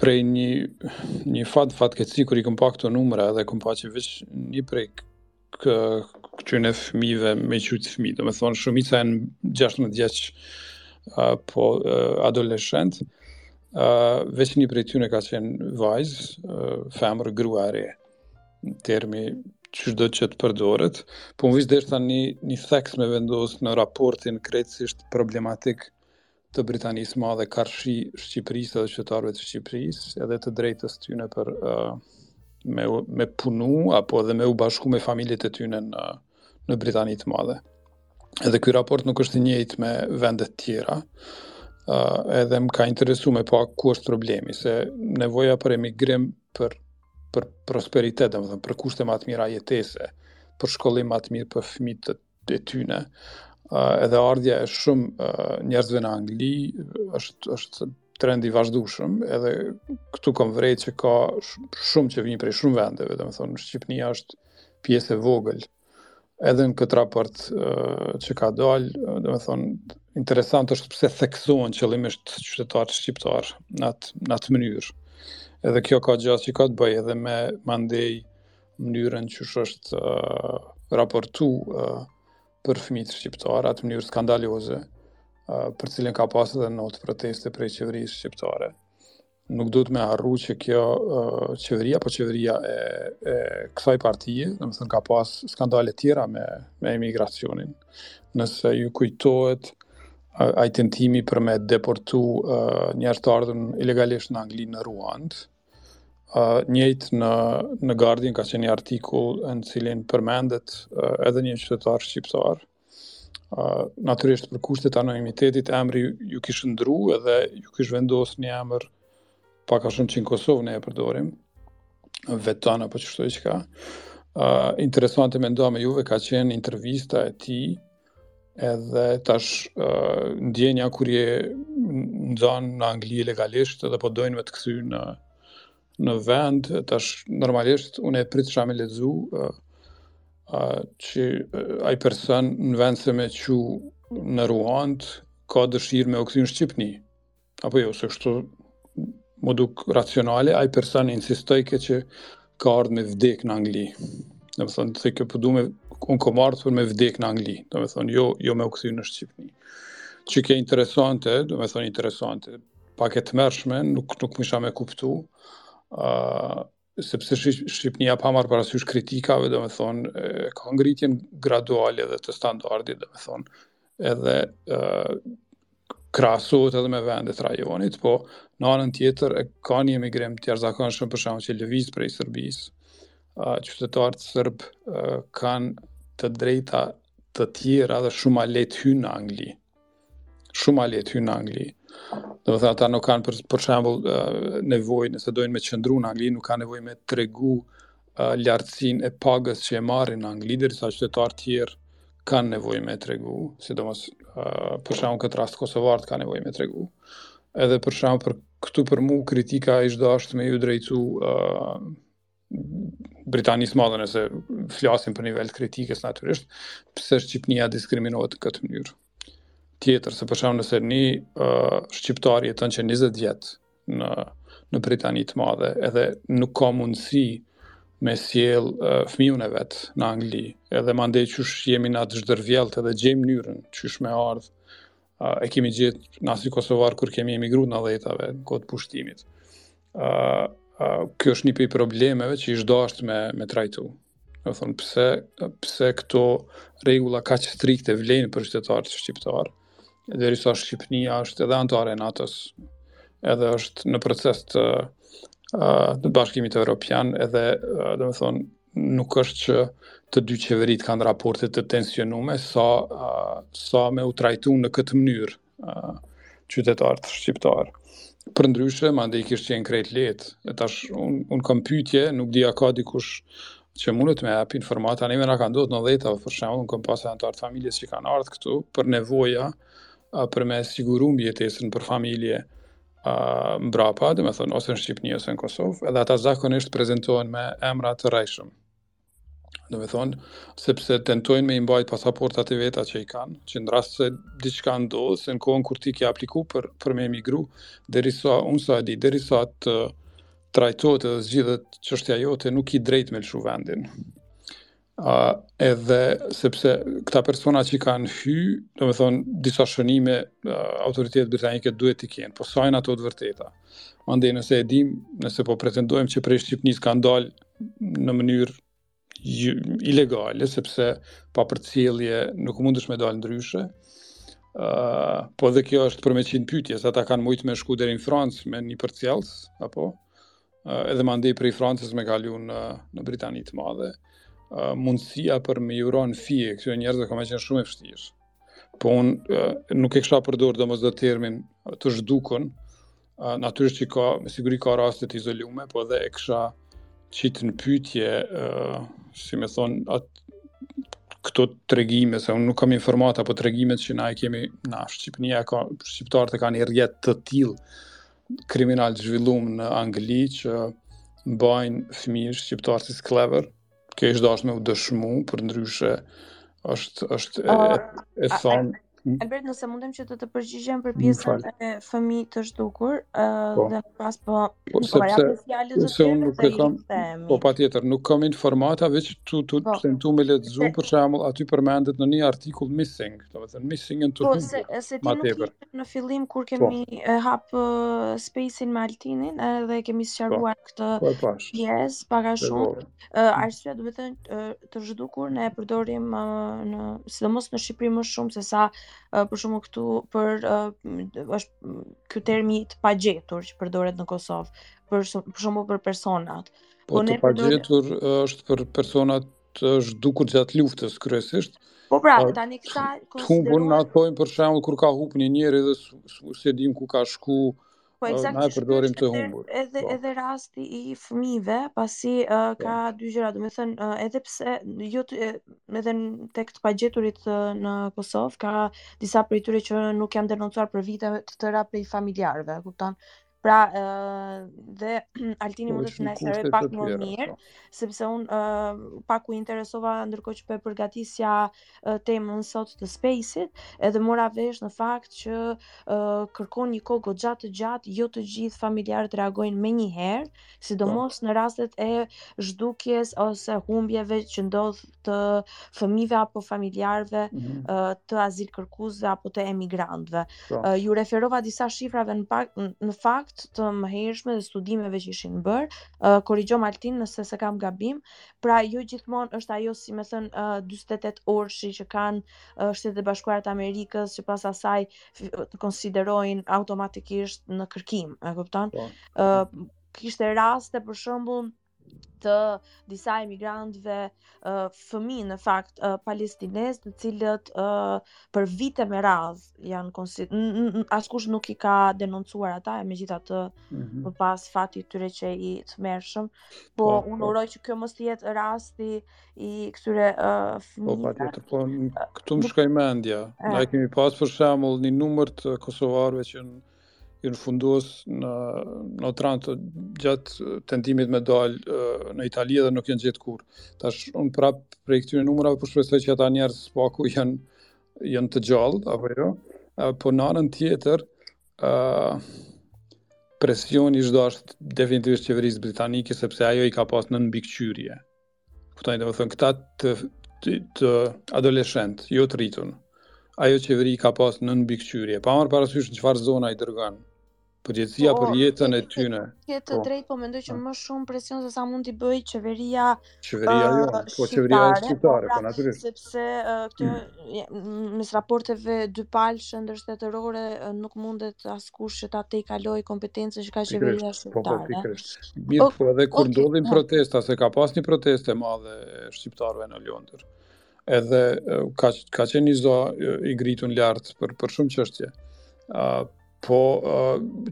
prej një një fat fatkeqësi kur i kam pa këto numra edhe kam pa që veç një prej kë këtyne fëmijëve me i qujt fëmijë, domethënë shumica janë 16 vjeç apo adoleshent. ë veç një prej tyne ka qenë vajzë, femër grua e re. Termi sido që të përdoret, po më vjen, deshta një theks me e vendos në raportin krejtësisht problematik të Britanisë së madhe karshi Shqipërisë dhe qytetarëve të Shqipërisë edhe të drejtës tyne për uh, me, me punu apo edhe me u bashku me familjet e tyne në, në Britani të madhe. Edhe ky raport nuk është i njëjtë me vendet tjera, uh, edhe më ka interesu me pa ku është problemi, se nevoja për emigrim për, për prosperitet, domethënë, për kushte ma të mira jetese, për shkollim ma të mirë për fëmijët e tyne, edhe ardhja e shumë njerëzve në Angli është është trend i vazhdueshëm, edhe këtu kam vrejt që ka shumë që vijnë prej shumë vendeve, domethënë Shqipnia është pjesë e vogël edhe në këtë raport që ka dal, domethënë interesant është pse theksohen qëllimisht qytetarët shqiptarë në atë në atë mënyrë. Edhe kjo ka gja që ka të bëjë edhe me mandej mënyrën qysh është raportu për fëmijët shqiptarë, atë mënyrë skandaloze, për cilën ka pas edhe notë proteste prej qeverisë shqiptare. Nuk duhet me harru që kjo qeveri apo qeveria e, e kësaj partije, domethënë ka pas skandale tjera me, me emigracionin. Nëse ju kujtohet, ai tentimi për me deportu uh, njerëz të ardhur ilegalisht në Angli në Ruandë, Uh, njëjtë në, në Guardian ka qenë një artikull në të cilin përmendet uh, edhe një qytetar shqiptar. Uh, natyrisht për kushte të anonimitetit emri iu kish ndrru edhe iu kish vendos një emër pak a shumë që në Kosovë ne e përdorim, Veton apo qështu diçka. Uh, interesante me nda me juve ka qenë intervista e tij Edhe tash uh, ndjenja kur je nxan në Angli ilegalisht edhe po dojnë me të kthy në në vend, tash normalisht unë e pritsha me lexu uh, uh, që uh, ai person në vend se me çu në Ruand ka dëshirë me u kthy në Shqipëni. Apo jo, se kështu m'u duk racionale, ai person insistoi ke që ka ardhë me vdek në Angli. Domethënë, se kjo po du me, unë kom ardhë për me vdek në Angli, domethënë, jo, jo me u këthy në Shqipëni. Që ke interesante, domethënë, interesante, pak e tmerrshme, nuk, nuk mujsha me kuptu, uh, sepse Shqipnia pa marrë parasysh kritikave, domethënë, e ka ngritjen graduale dhe të standardit, domethënë, edhe krahasohet edhe me vendet e rajonit, po në anën tjetër e ka një emigrim të jashtëzakonshëm për shembull që lëviz prej Serbisë. Qytetarët serbë kanë të drejta të tjera dhe shumë ma lehtë hyjnë në Angli. shumë ma lehtë hynë në Angli. Domethënë, ata nuk kanë, për, për shambull, nevoj, nëse dojnë me qëndru në Angli, nuk kanë nevoj me tregu lartësinë e pagës që e marrin në Angli, derisa qytetarë tjerë kanë nevoj me tregu, sidomos, për shambull, këtë rast kosovarët kanë nevoj me tregu. Edhe për shambull, për këtu për mu, kritika ish dashtë me ju drejtu Britanisë së Madhe nëse flasim për nivel kritikës natyrisht, pse Shqipnia diskriminohet në këtë mënyrë. Tjetër, se për shembull nëse një uh, shqiptar jeton që 20 vjet në në Britani të Madhe, edhe nuk ka mundësi me sjell uh, fëmijën e vet në Angli, edhe mandej qysh jemi na të zhdërvjelltë edhe gjejmë mënyrën qysh me ardh e kemi gjetë na si kosovar kur kemi emigru nëntëdhjetave në kohë t'pushtimit. ë uh, uh, Kjo është një prej problemeve që ish dasht me me trajtu. Domethënë pse pse këto rregulla kaq strikte vlejnë për qytetarët shqiptar? Derisa Shqipnia është edhe anëtare e NATO-s, edhe është në proces të uh, të bashkimit evropian, edhe uh, domethënë nuk është që të dy qeveritë kanë raporte të tensionume, sa, sa me u trajtu në këtë mënyrë qytetarët shqiptarë. Përndryshe, mandej kish qenë krejt lehtë. E tash, unë un kam pytje, nuk di a ka dikush që mundet me jep informata. Nihmen ka ndodhë nëntëdhetat, për shembull, unë kam pasë anëtarë t'familjes që kanë ardhë këtu, për nevoja, për me siguru mbijetesën për familje. uh, mbrapa, domethënë, ose në Shqipni, ose në Kosovë, edhe ata zakonisht prezentohen me emra të rrejshëm. Domethënë, sepse tentojnë me i mbajt pasaportat e veta që i kanë, që në rast se diçka ndodhë, se në kohën kur ti ke apliku për, për me emigru, derisa, unë sa e di, derisa të trajtohet edhe zgjidhet çështja jote, nuk ki drejt me lëshu vendin. uh, edhe sepse këta persona që kanë hy, domethënë, disa shënime uh, autoritetet britanike duhet t'i kenë, po sa janë ato të vërteta. Mandej, nëse e dim, nëse po pretendojmë që prej Shqipnis kanë dalë në mënyrë ilegale, sepse pa përcjellje nuk mundesh me dalë ndryshe, uh, po dhe kjo është për me qit në pytje, se ata kanë mujtë me shku deri n'Francë me një përcjellës, apo, edhe mandej prej Francës me kalu në, në Britani të madhe, mundësia për me ju ra në fije, këtyre njerëzve ka me qenë shumë e vështirë. Po unë nuk e kësha përdorë domosdo termin të zhdukun, natyrisht që ka, me siguri ka raste t'izolume, po dhe e kësha qitë në pytje, si me thonë, atë këto tregime, se unë nuk kam informata, po tregimet që na e kemi na Shqipënia, ka, Shqiptarët e kanë një rrjet të tilë, kriminal të zhvillum në Angli që mbajnë fëmijë shqiptarë si skllevër, ke, ish dashtë me u dëshmu përndryshe është është e, uh, e, e thon mm. Albert, nëse mundem që të të përgjigjem për mm, pjesën e fëmijëve të zhdukur, ë uh, dhe pas po po, po ja jap fjalën të tjerëve. unë nuk e kam. Po patjetër, nuk kam informata veç tu tu po. tentu me lexu për shembull aty përmendet në një artikull missing, domethënë missing and to. Po se se ti nuk në fillim kur e kemi po. hap uh, space-in me Altinin edhe e kemi sqaruar po. këtë po, po, pjesë pak a shumë. Uh, arsyeja domethënë uh, të zhdukur ne e përdorim uh, në sidomos në Shqipëri më shumë se sa uh, për shembull këtu për uh, është ky termi të pagjetur që përdoret në Kosovë për për shembull për personat. Po, po të pagjetur është për personat të zhdukur gjatë luftës kryesisht. Po pra, po, tani këta konsideruar... Humbun na thojmë për shembull, kur ka hupë një njeri dhe s'e dim ku ka shku, po, exact, na e përdorim të humbur. Edhe, po. edhe rasti i fëmijve, pasi uh, ka po. dy gjëra, domethënë, uh, edhe pse, jo të, edhe tek të pagjeturit uh, në Kosovë, ka disa prej tyre që nuk janë denoncuar për vite të tëra prej familjarëve, kupton? Pra, uh, dhe Altini po, mund të na sqarojë pak më mirë, po. sepse unë uh, pak u interesova ndërkohë që po e përgatisja uh, temën sot të Space-it, edhe mora vesh në fakt që uh, kërkon një kohë goxha të gjatë, jo të gjithë familjarët reagojnë menjëherë, sidomos në rastet e zhdukjes ose humbjeve që ndodh të fëmijëve apo familjarëve mm -hmm. të azilkërkuesve apo të emigrantëve. Po. Ju referova disa shifrave në pak në fakt të mëhershme dhe studimeve që ishin bërë, korrigjomë Altin nëse e kam gabim. Pra jo gjithmonë është ajo si me thënë 48 orëshi që kanë Shtetet e Bashkuara të Amerikës që pas asaj të konsiderojnë automatikisht në kërkim, e kupton? Po. Ë uh, kishte raste për shembull të disa emigrantëve uh, fëmijë në fakt uh, palestinezë, të cilët uh, për vite me radhë janë konsideruar askush nuk i ka denoncuar ata, e megjithatë mm -hmm. më pas fati i tyre qe i tmerrshëm, po, po unë po. uroj që kjo mos të jetë rasti i këtyre uh, fëmijëve. Po patjetër, po këtu më shkoi mendja. Ne kemi pas për shembull një numër të kosovarëve që janë fundos në në Otranto gjatë tentimit me dal në Itali dhe nuk janë gjetë kurrë. Tash un prap prej këtyre numrave po shpresoj që ata njerëz së paku janë janë të gjallë apo jo. Po në anën tjetër ë presioni ish dashtë definitivisht qeverisë britanike sepse ajo i ka pas nën mbikëqyrje. Kuptoj, domethënë këta të të, të adoleshent, jo të rritun. Ajo qeveri ka pas nën mbikëqyrje, pa marrë parasysh në çfarë zona i dërgon. Përgjegjësia po, për jetën e tyre. Ke të po. drejtë, po mendoj që më shumë presion se sa mund t'i bëj qeveria. Qeveria uh, jo, po qeveria shqiptare, po, pra, po natyrisht. se uh, këtë mm. mes raporteve dypalëshe ndërshtetërore uh, nuk mundet askush që ta tejkaloj kompetencën që ka qeveria shqiptare. Po, po, Mirë, po, edhe kur okay. ndodhin protesta, se ka pas një protestë e madhe shqiptarëve në Londër, edhe uh, ka, ka qenë një zo uh, i ngritun lart për, për shumë çështje. Uh, Po,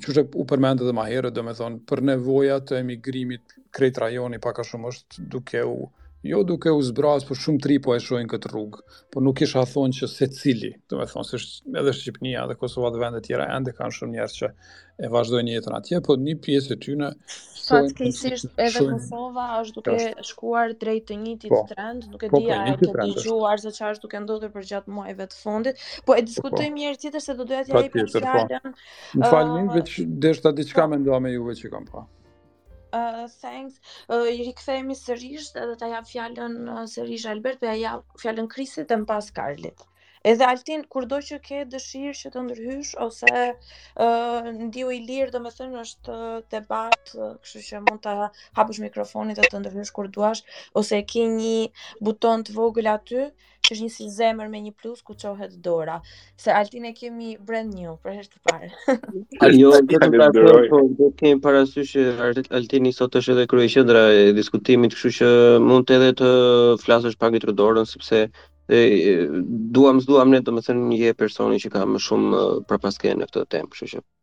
që u përmend dhe ma herët, domethonë, për nevoja të emigrimit krejt rajoni pak a shumë është duke u, jo duke u zbrazë, por shumë të ri po e shohin këtë rrugë, por nuk kisha thonë që secili, domethonë, se shë, edhe Shqipnia dhe Kosova dhe vendet tjera, ende kanë shumë njerëz që e vazhdojnë jetën atje, po një pjesë e tyne... Fatkeqësisht edhe shohin, Kosova është duke është, shkuar drejt të njëjtit po, trend, nuk e po, po dhe e ke të dëgjuar se që është duke ndodhur përgjatë muajve fundit. Po e diskutojmë po. një herë tjetër se do doja t'ia jepim po. fjalën. Më falni, uh, veç deshta diçka po. mendova me juve që kam pa. Uh, thanks. Uh, I rikthehemi sërish edhe ta jap fjalën uh, sërish Albert, po ia jap fjalën Krisit dhe më pas Karlit. Edhe Altin, kurdo që ke dëshirë që të ndërhysh, ose uh, ndihu i lirë, domethënë, është debat, kështu që mund ta hapësh mikrofonin dhe të ndërhysh kur duash, ose ke një buton të vogël aty, që është një si zemër me një plus ku çohet dora. Se Altin e kemi brand new për herë të parë. jo, do të ta them, po do të kemi parasysh që Altini sot është edhe kryeqendra e diskutimit, kështu që mund edhe të flasësh pa ngritur dorën sepse e, duam s'duam ne domethënë je personi që ka më shumë prapaskenë në këtë temë, kështu që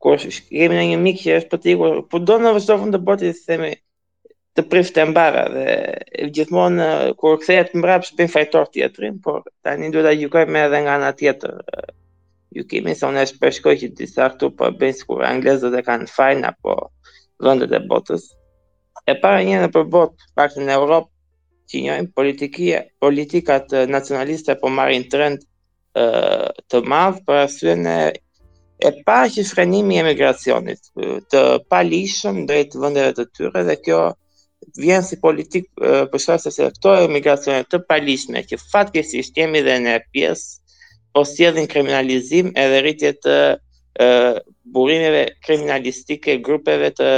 Kur kemi ne një mik që është për t'ikur, po do në fund të botë, i themi, të priftë e mbara, edhe gjithmonë, kur kthehet mbrapsht, bën fajtor tjetërin, por tani duhet ta gjykojmë edhe nga ana tjetër. Ju kemi thënë e po shikoj që disa këtu po bëjnë sikur anglezët e kanë fajin, apo vendet e botës. E para njëherë nëpër botë, paktën në Europë, që njojnë politikat nacionaliste po marrin trend, të madh për arsyen e parë që është frenimi i emigracionit të paligjshëm drejt vendeve të tyre dhe kjo vjen si politikë për shkak se këto emigracione të paligjshme që fatkeqësisht jemi dhe ne pjesë po sjellin kriminalizim edhe rritje të burimeve kriminalistike grupeve të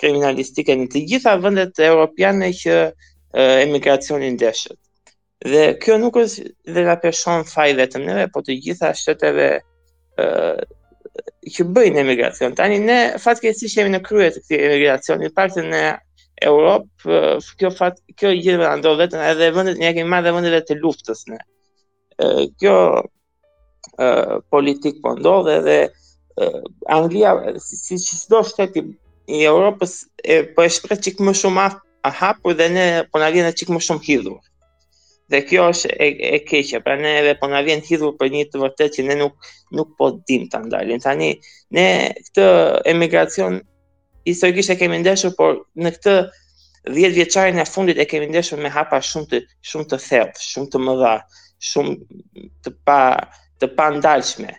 kriminalistike në të gjitha vendet europiane që emigracioni ndeshet. Dhe kjo nuk është dhe na peshon faj vetëm neve, po të gjitha shteteve që bëjnë emigracion. Tani ne fatkeqësisht jemi në krye të këtij emigracioni, paktën në Europë, kjo fat kjo gjë na ndodh vetëm edhe vendeve ne kemi marrë vendeve të luftës ne. Kjo uh, politik po ndodh edhe uh, Anglia si ç si çdo shtet i Europës e, po e shpreh çik më shumë af, a hapur dhe ne po na vjen çik më shumë hidhur dhe kjo është e, e keqja pra ne edhe po na vjen hidhur për një të vërtetë që ne nuk, nuk po dim ta ndalim tani ne këtë emigracion Historikisht e kemi ndeshur, por në këtë 10 vjeçarin e fundit e kemi ndeshur me hapa shumë të shumë të thellë, shumë të mëdha, shumë të pa të pa ndalshme.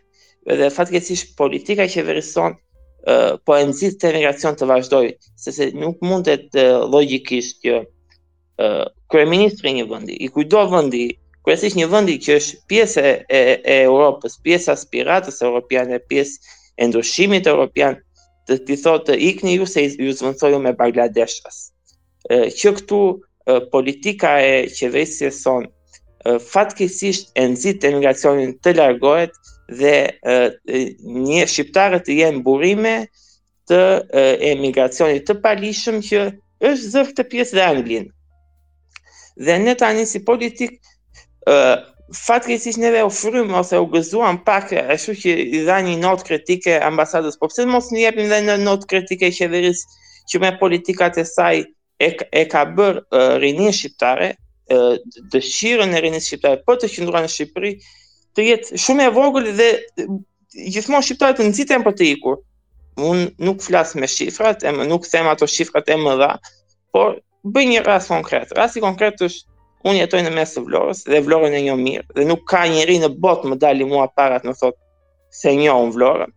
Dhe fatkeqësisht politika qeverisë sonë uh, po e nxit këtë emigracion të vazhdojë, sepse nuk mundet uh, logjikisht që kryeministri i një vendi, i kujtdo vendi, kryesisht një vendi që është pjesë e, e, e Europës, pjesë e aspiratës europiane, pjesë e ndryshimit europian, të t'i thotë ikni ju se ju zëvendësoj unë me bangladeshas. Që këtu politika e qeverisjes sonë fatkeqësisht e nxit emigracionin të largohet dhe një shqiptarët të jenë burime të emigracionit të paligjshëm që e shqetëson këtë pjesë dhe Anglinë. Dhe ne tani si politikë, fatkeqësisht neve u frymë ose u gëzuam pak ashtu që iu dha një notë kritike ambasadës, po pse mos i japim dhe një notë kritike qeverisë që me politikat e saj e, e ka bërë uh, rininë shqiptare, uh, dëshirën e rinisë shqiptare për të qëndruar në Shqipëri, të jetë shumë e vogël dhe gjithmonë shqiptarët të nxiten për të ikur. Unë nuk flas me shifrat, nuk them ato shifrat e mëdha, por bëj një rast konkret. Rasti konkret është unë jetoj në mes të Vlorës dhe Vlorën e njoh mirë dhe nuk ka njeri në botë më dalë mua para të më thotë s'e njoh Vlorën.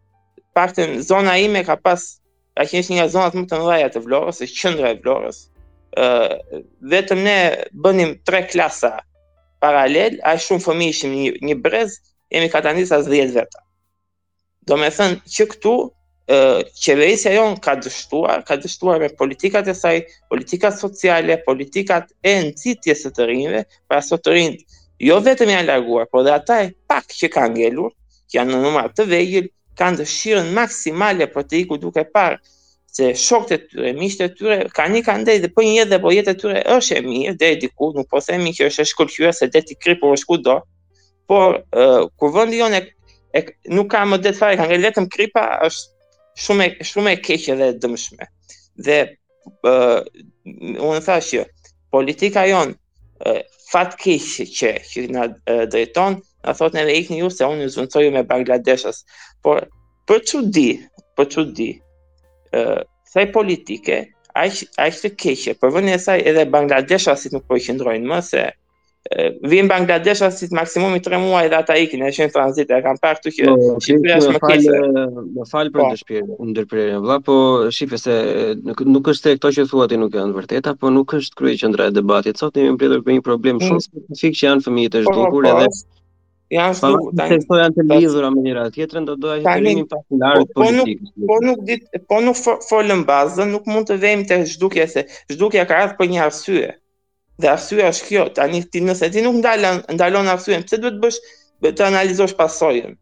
Paktën zona ime ka pas Pra ka qenë një nga zonat më të mëdha të Vlorës, është qendra e Vlorës. ë uh, vetëm ne bënim tre klasa paralel, a shumë fëmijë ishim një, një brez, jemi katandisur 10 veta. Domethënë që këtu ë uh, qeverisja jonë ka dështuar, ka dështuar me politikat e saj, politikat sociale, politikat e nxitjes së të rinjve, pra sot të rinjtë jo vetëm janë larguar, por dhe ata pak që kanë ngelur, që janë në numra të vegjël, kanë dëshirën maksimale për të ikur duke parë se shokët e tyre, miqtë e tyre kanë ikur andej dhe po një jetë dhe po jetë e tyre është e mirë deri diku, nuk po themi që është e shkëlqyer se deti i kripur është kudo. Por uh, kur vendi jonë nuk ka më det fare, ka ngel vetëm kripa, është shumë shumë e keqe dhe e dëmshme. Dhe ë uh, unë thashë që politika jonë fatkeqe që që na drejton, na thotë neve ikni ju se unë ju zvendësoj me bangladeshas. Por për çudi, për çudi, ë sa politikë, aq aq të keqe. Për vendin e saj edhe Bangladeshasit nuk po i qëndrojnë më se vjen Bangladeshasit maksimumi 3 muaj dhe ata ikin, e shohin tranzit, e kanë parë këtu që po, Shqipëria është më keqe. Më fal për po. ndërprerjen, vëlla, po shif se nuk nuk është se këto që thua ti nuk janë të vërteta, po nuk është kryeqendra e debatit. Sot jemi mbledhur për një problem mm. shumë specifik që janë fëmijët e po, zhdukur po, edhe janë zhdukur tani. Po janë të lidhura me njëra tjetrën, do doja të kemi pas në ardhmë po, politikë. Po, po nuk dit, po nuk folëm bazën, nuk mund të vemë te zhdukja se zhdukja ka ardhur për një arsye. Dhe arsyeja është kjo, tani ti nëse ti nuk ndalon ndalon arsyen, pse duhet të bësh të analizosh pasojën?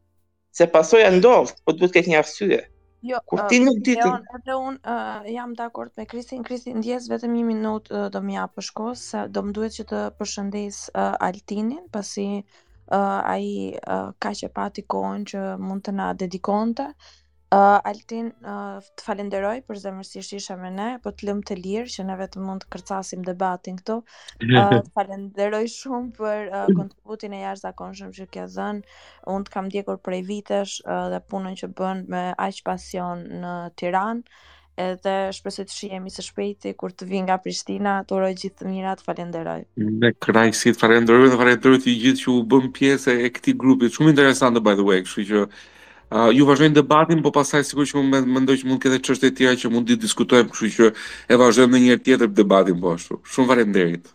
Se pasoja ndodh, po duhet të ketë një arsye. Jo, kur ti nuk di ti. Edhe un uh, jam dakord me Krisin, Krisi ndjesë vetëm një minutë uh, do më japësh kohë se do më duhet që të përshëndes uh, Altinin, pasi uh, ai uh, kaq e pati kohën që mund të na dedikonte. Uh, Altin, uh, të falenderoj përzemërsisht ishe me ne, po të lëmë të lirë që ne vetë mund të kërcasim debatin këtu. Uh, të falenderoj shumë për uh, kontributin e jashtëzakonshëm që ke dhënë Unë të kam ndjekur prej vitesh dhe punën që bën me aq pasion në Tiranë. Edhe shpresoj të shihemi së shpejti kur të vij nga Prishtina. Të uroj gjithë të mirat, të falenderoj. Me kënaqësi të falenderoj dhe falenderoj të gjithë që u bënë pjesë e këtij grupi. Shumë interesante by the way, kështu që uh, ju vazhdojeni debatin, po pastaj sigurisht që unë mendoj që mund të ketë çështje të tjera që mund të diskutojmë, kështu që e vazhdojmë në një herë tjetër debatin po ashtu. Shumë faleminderit.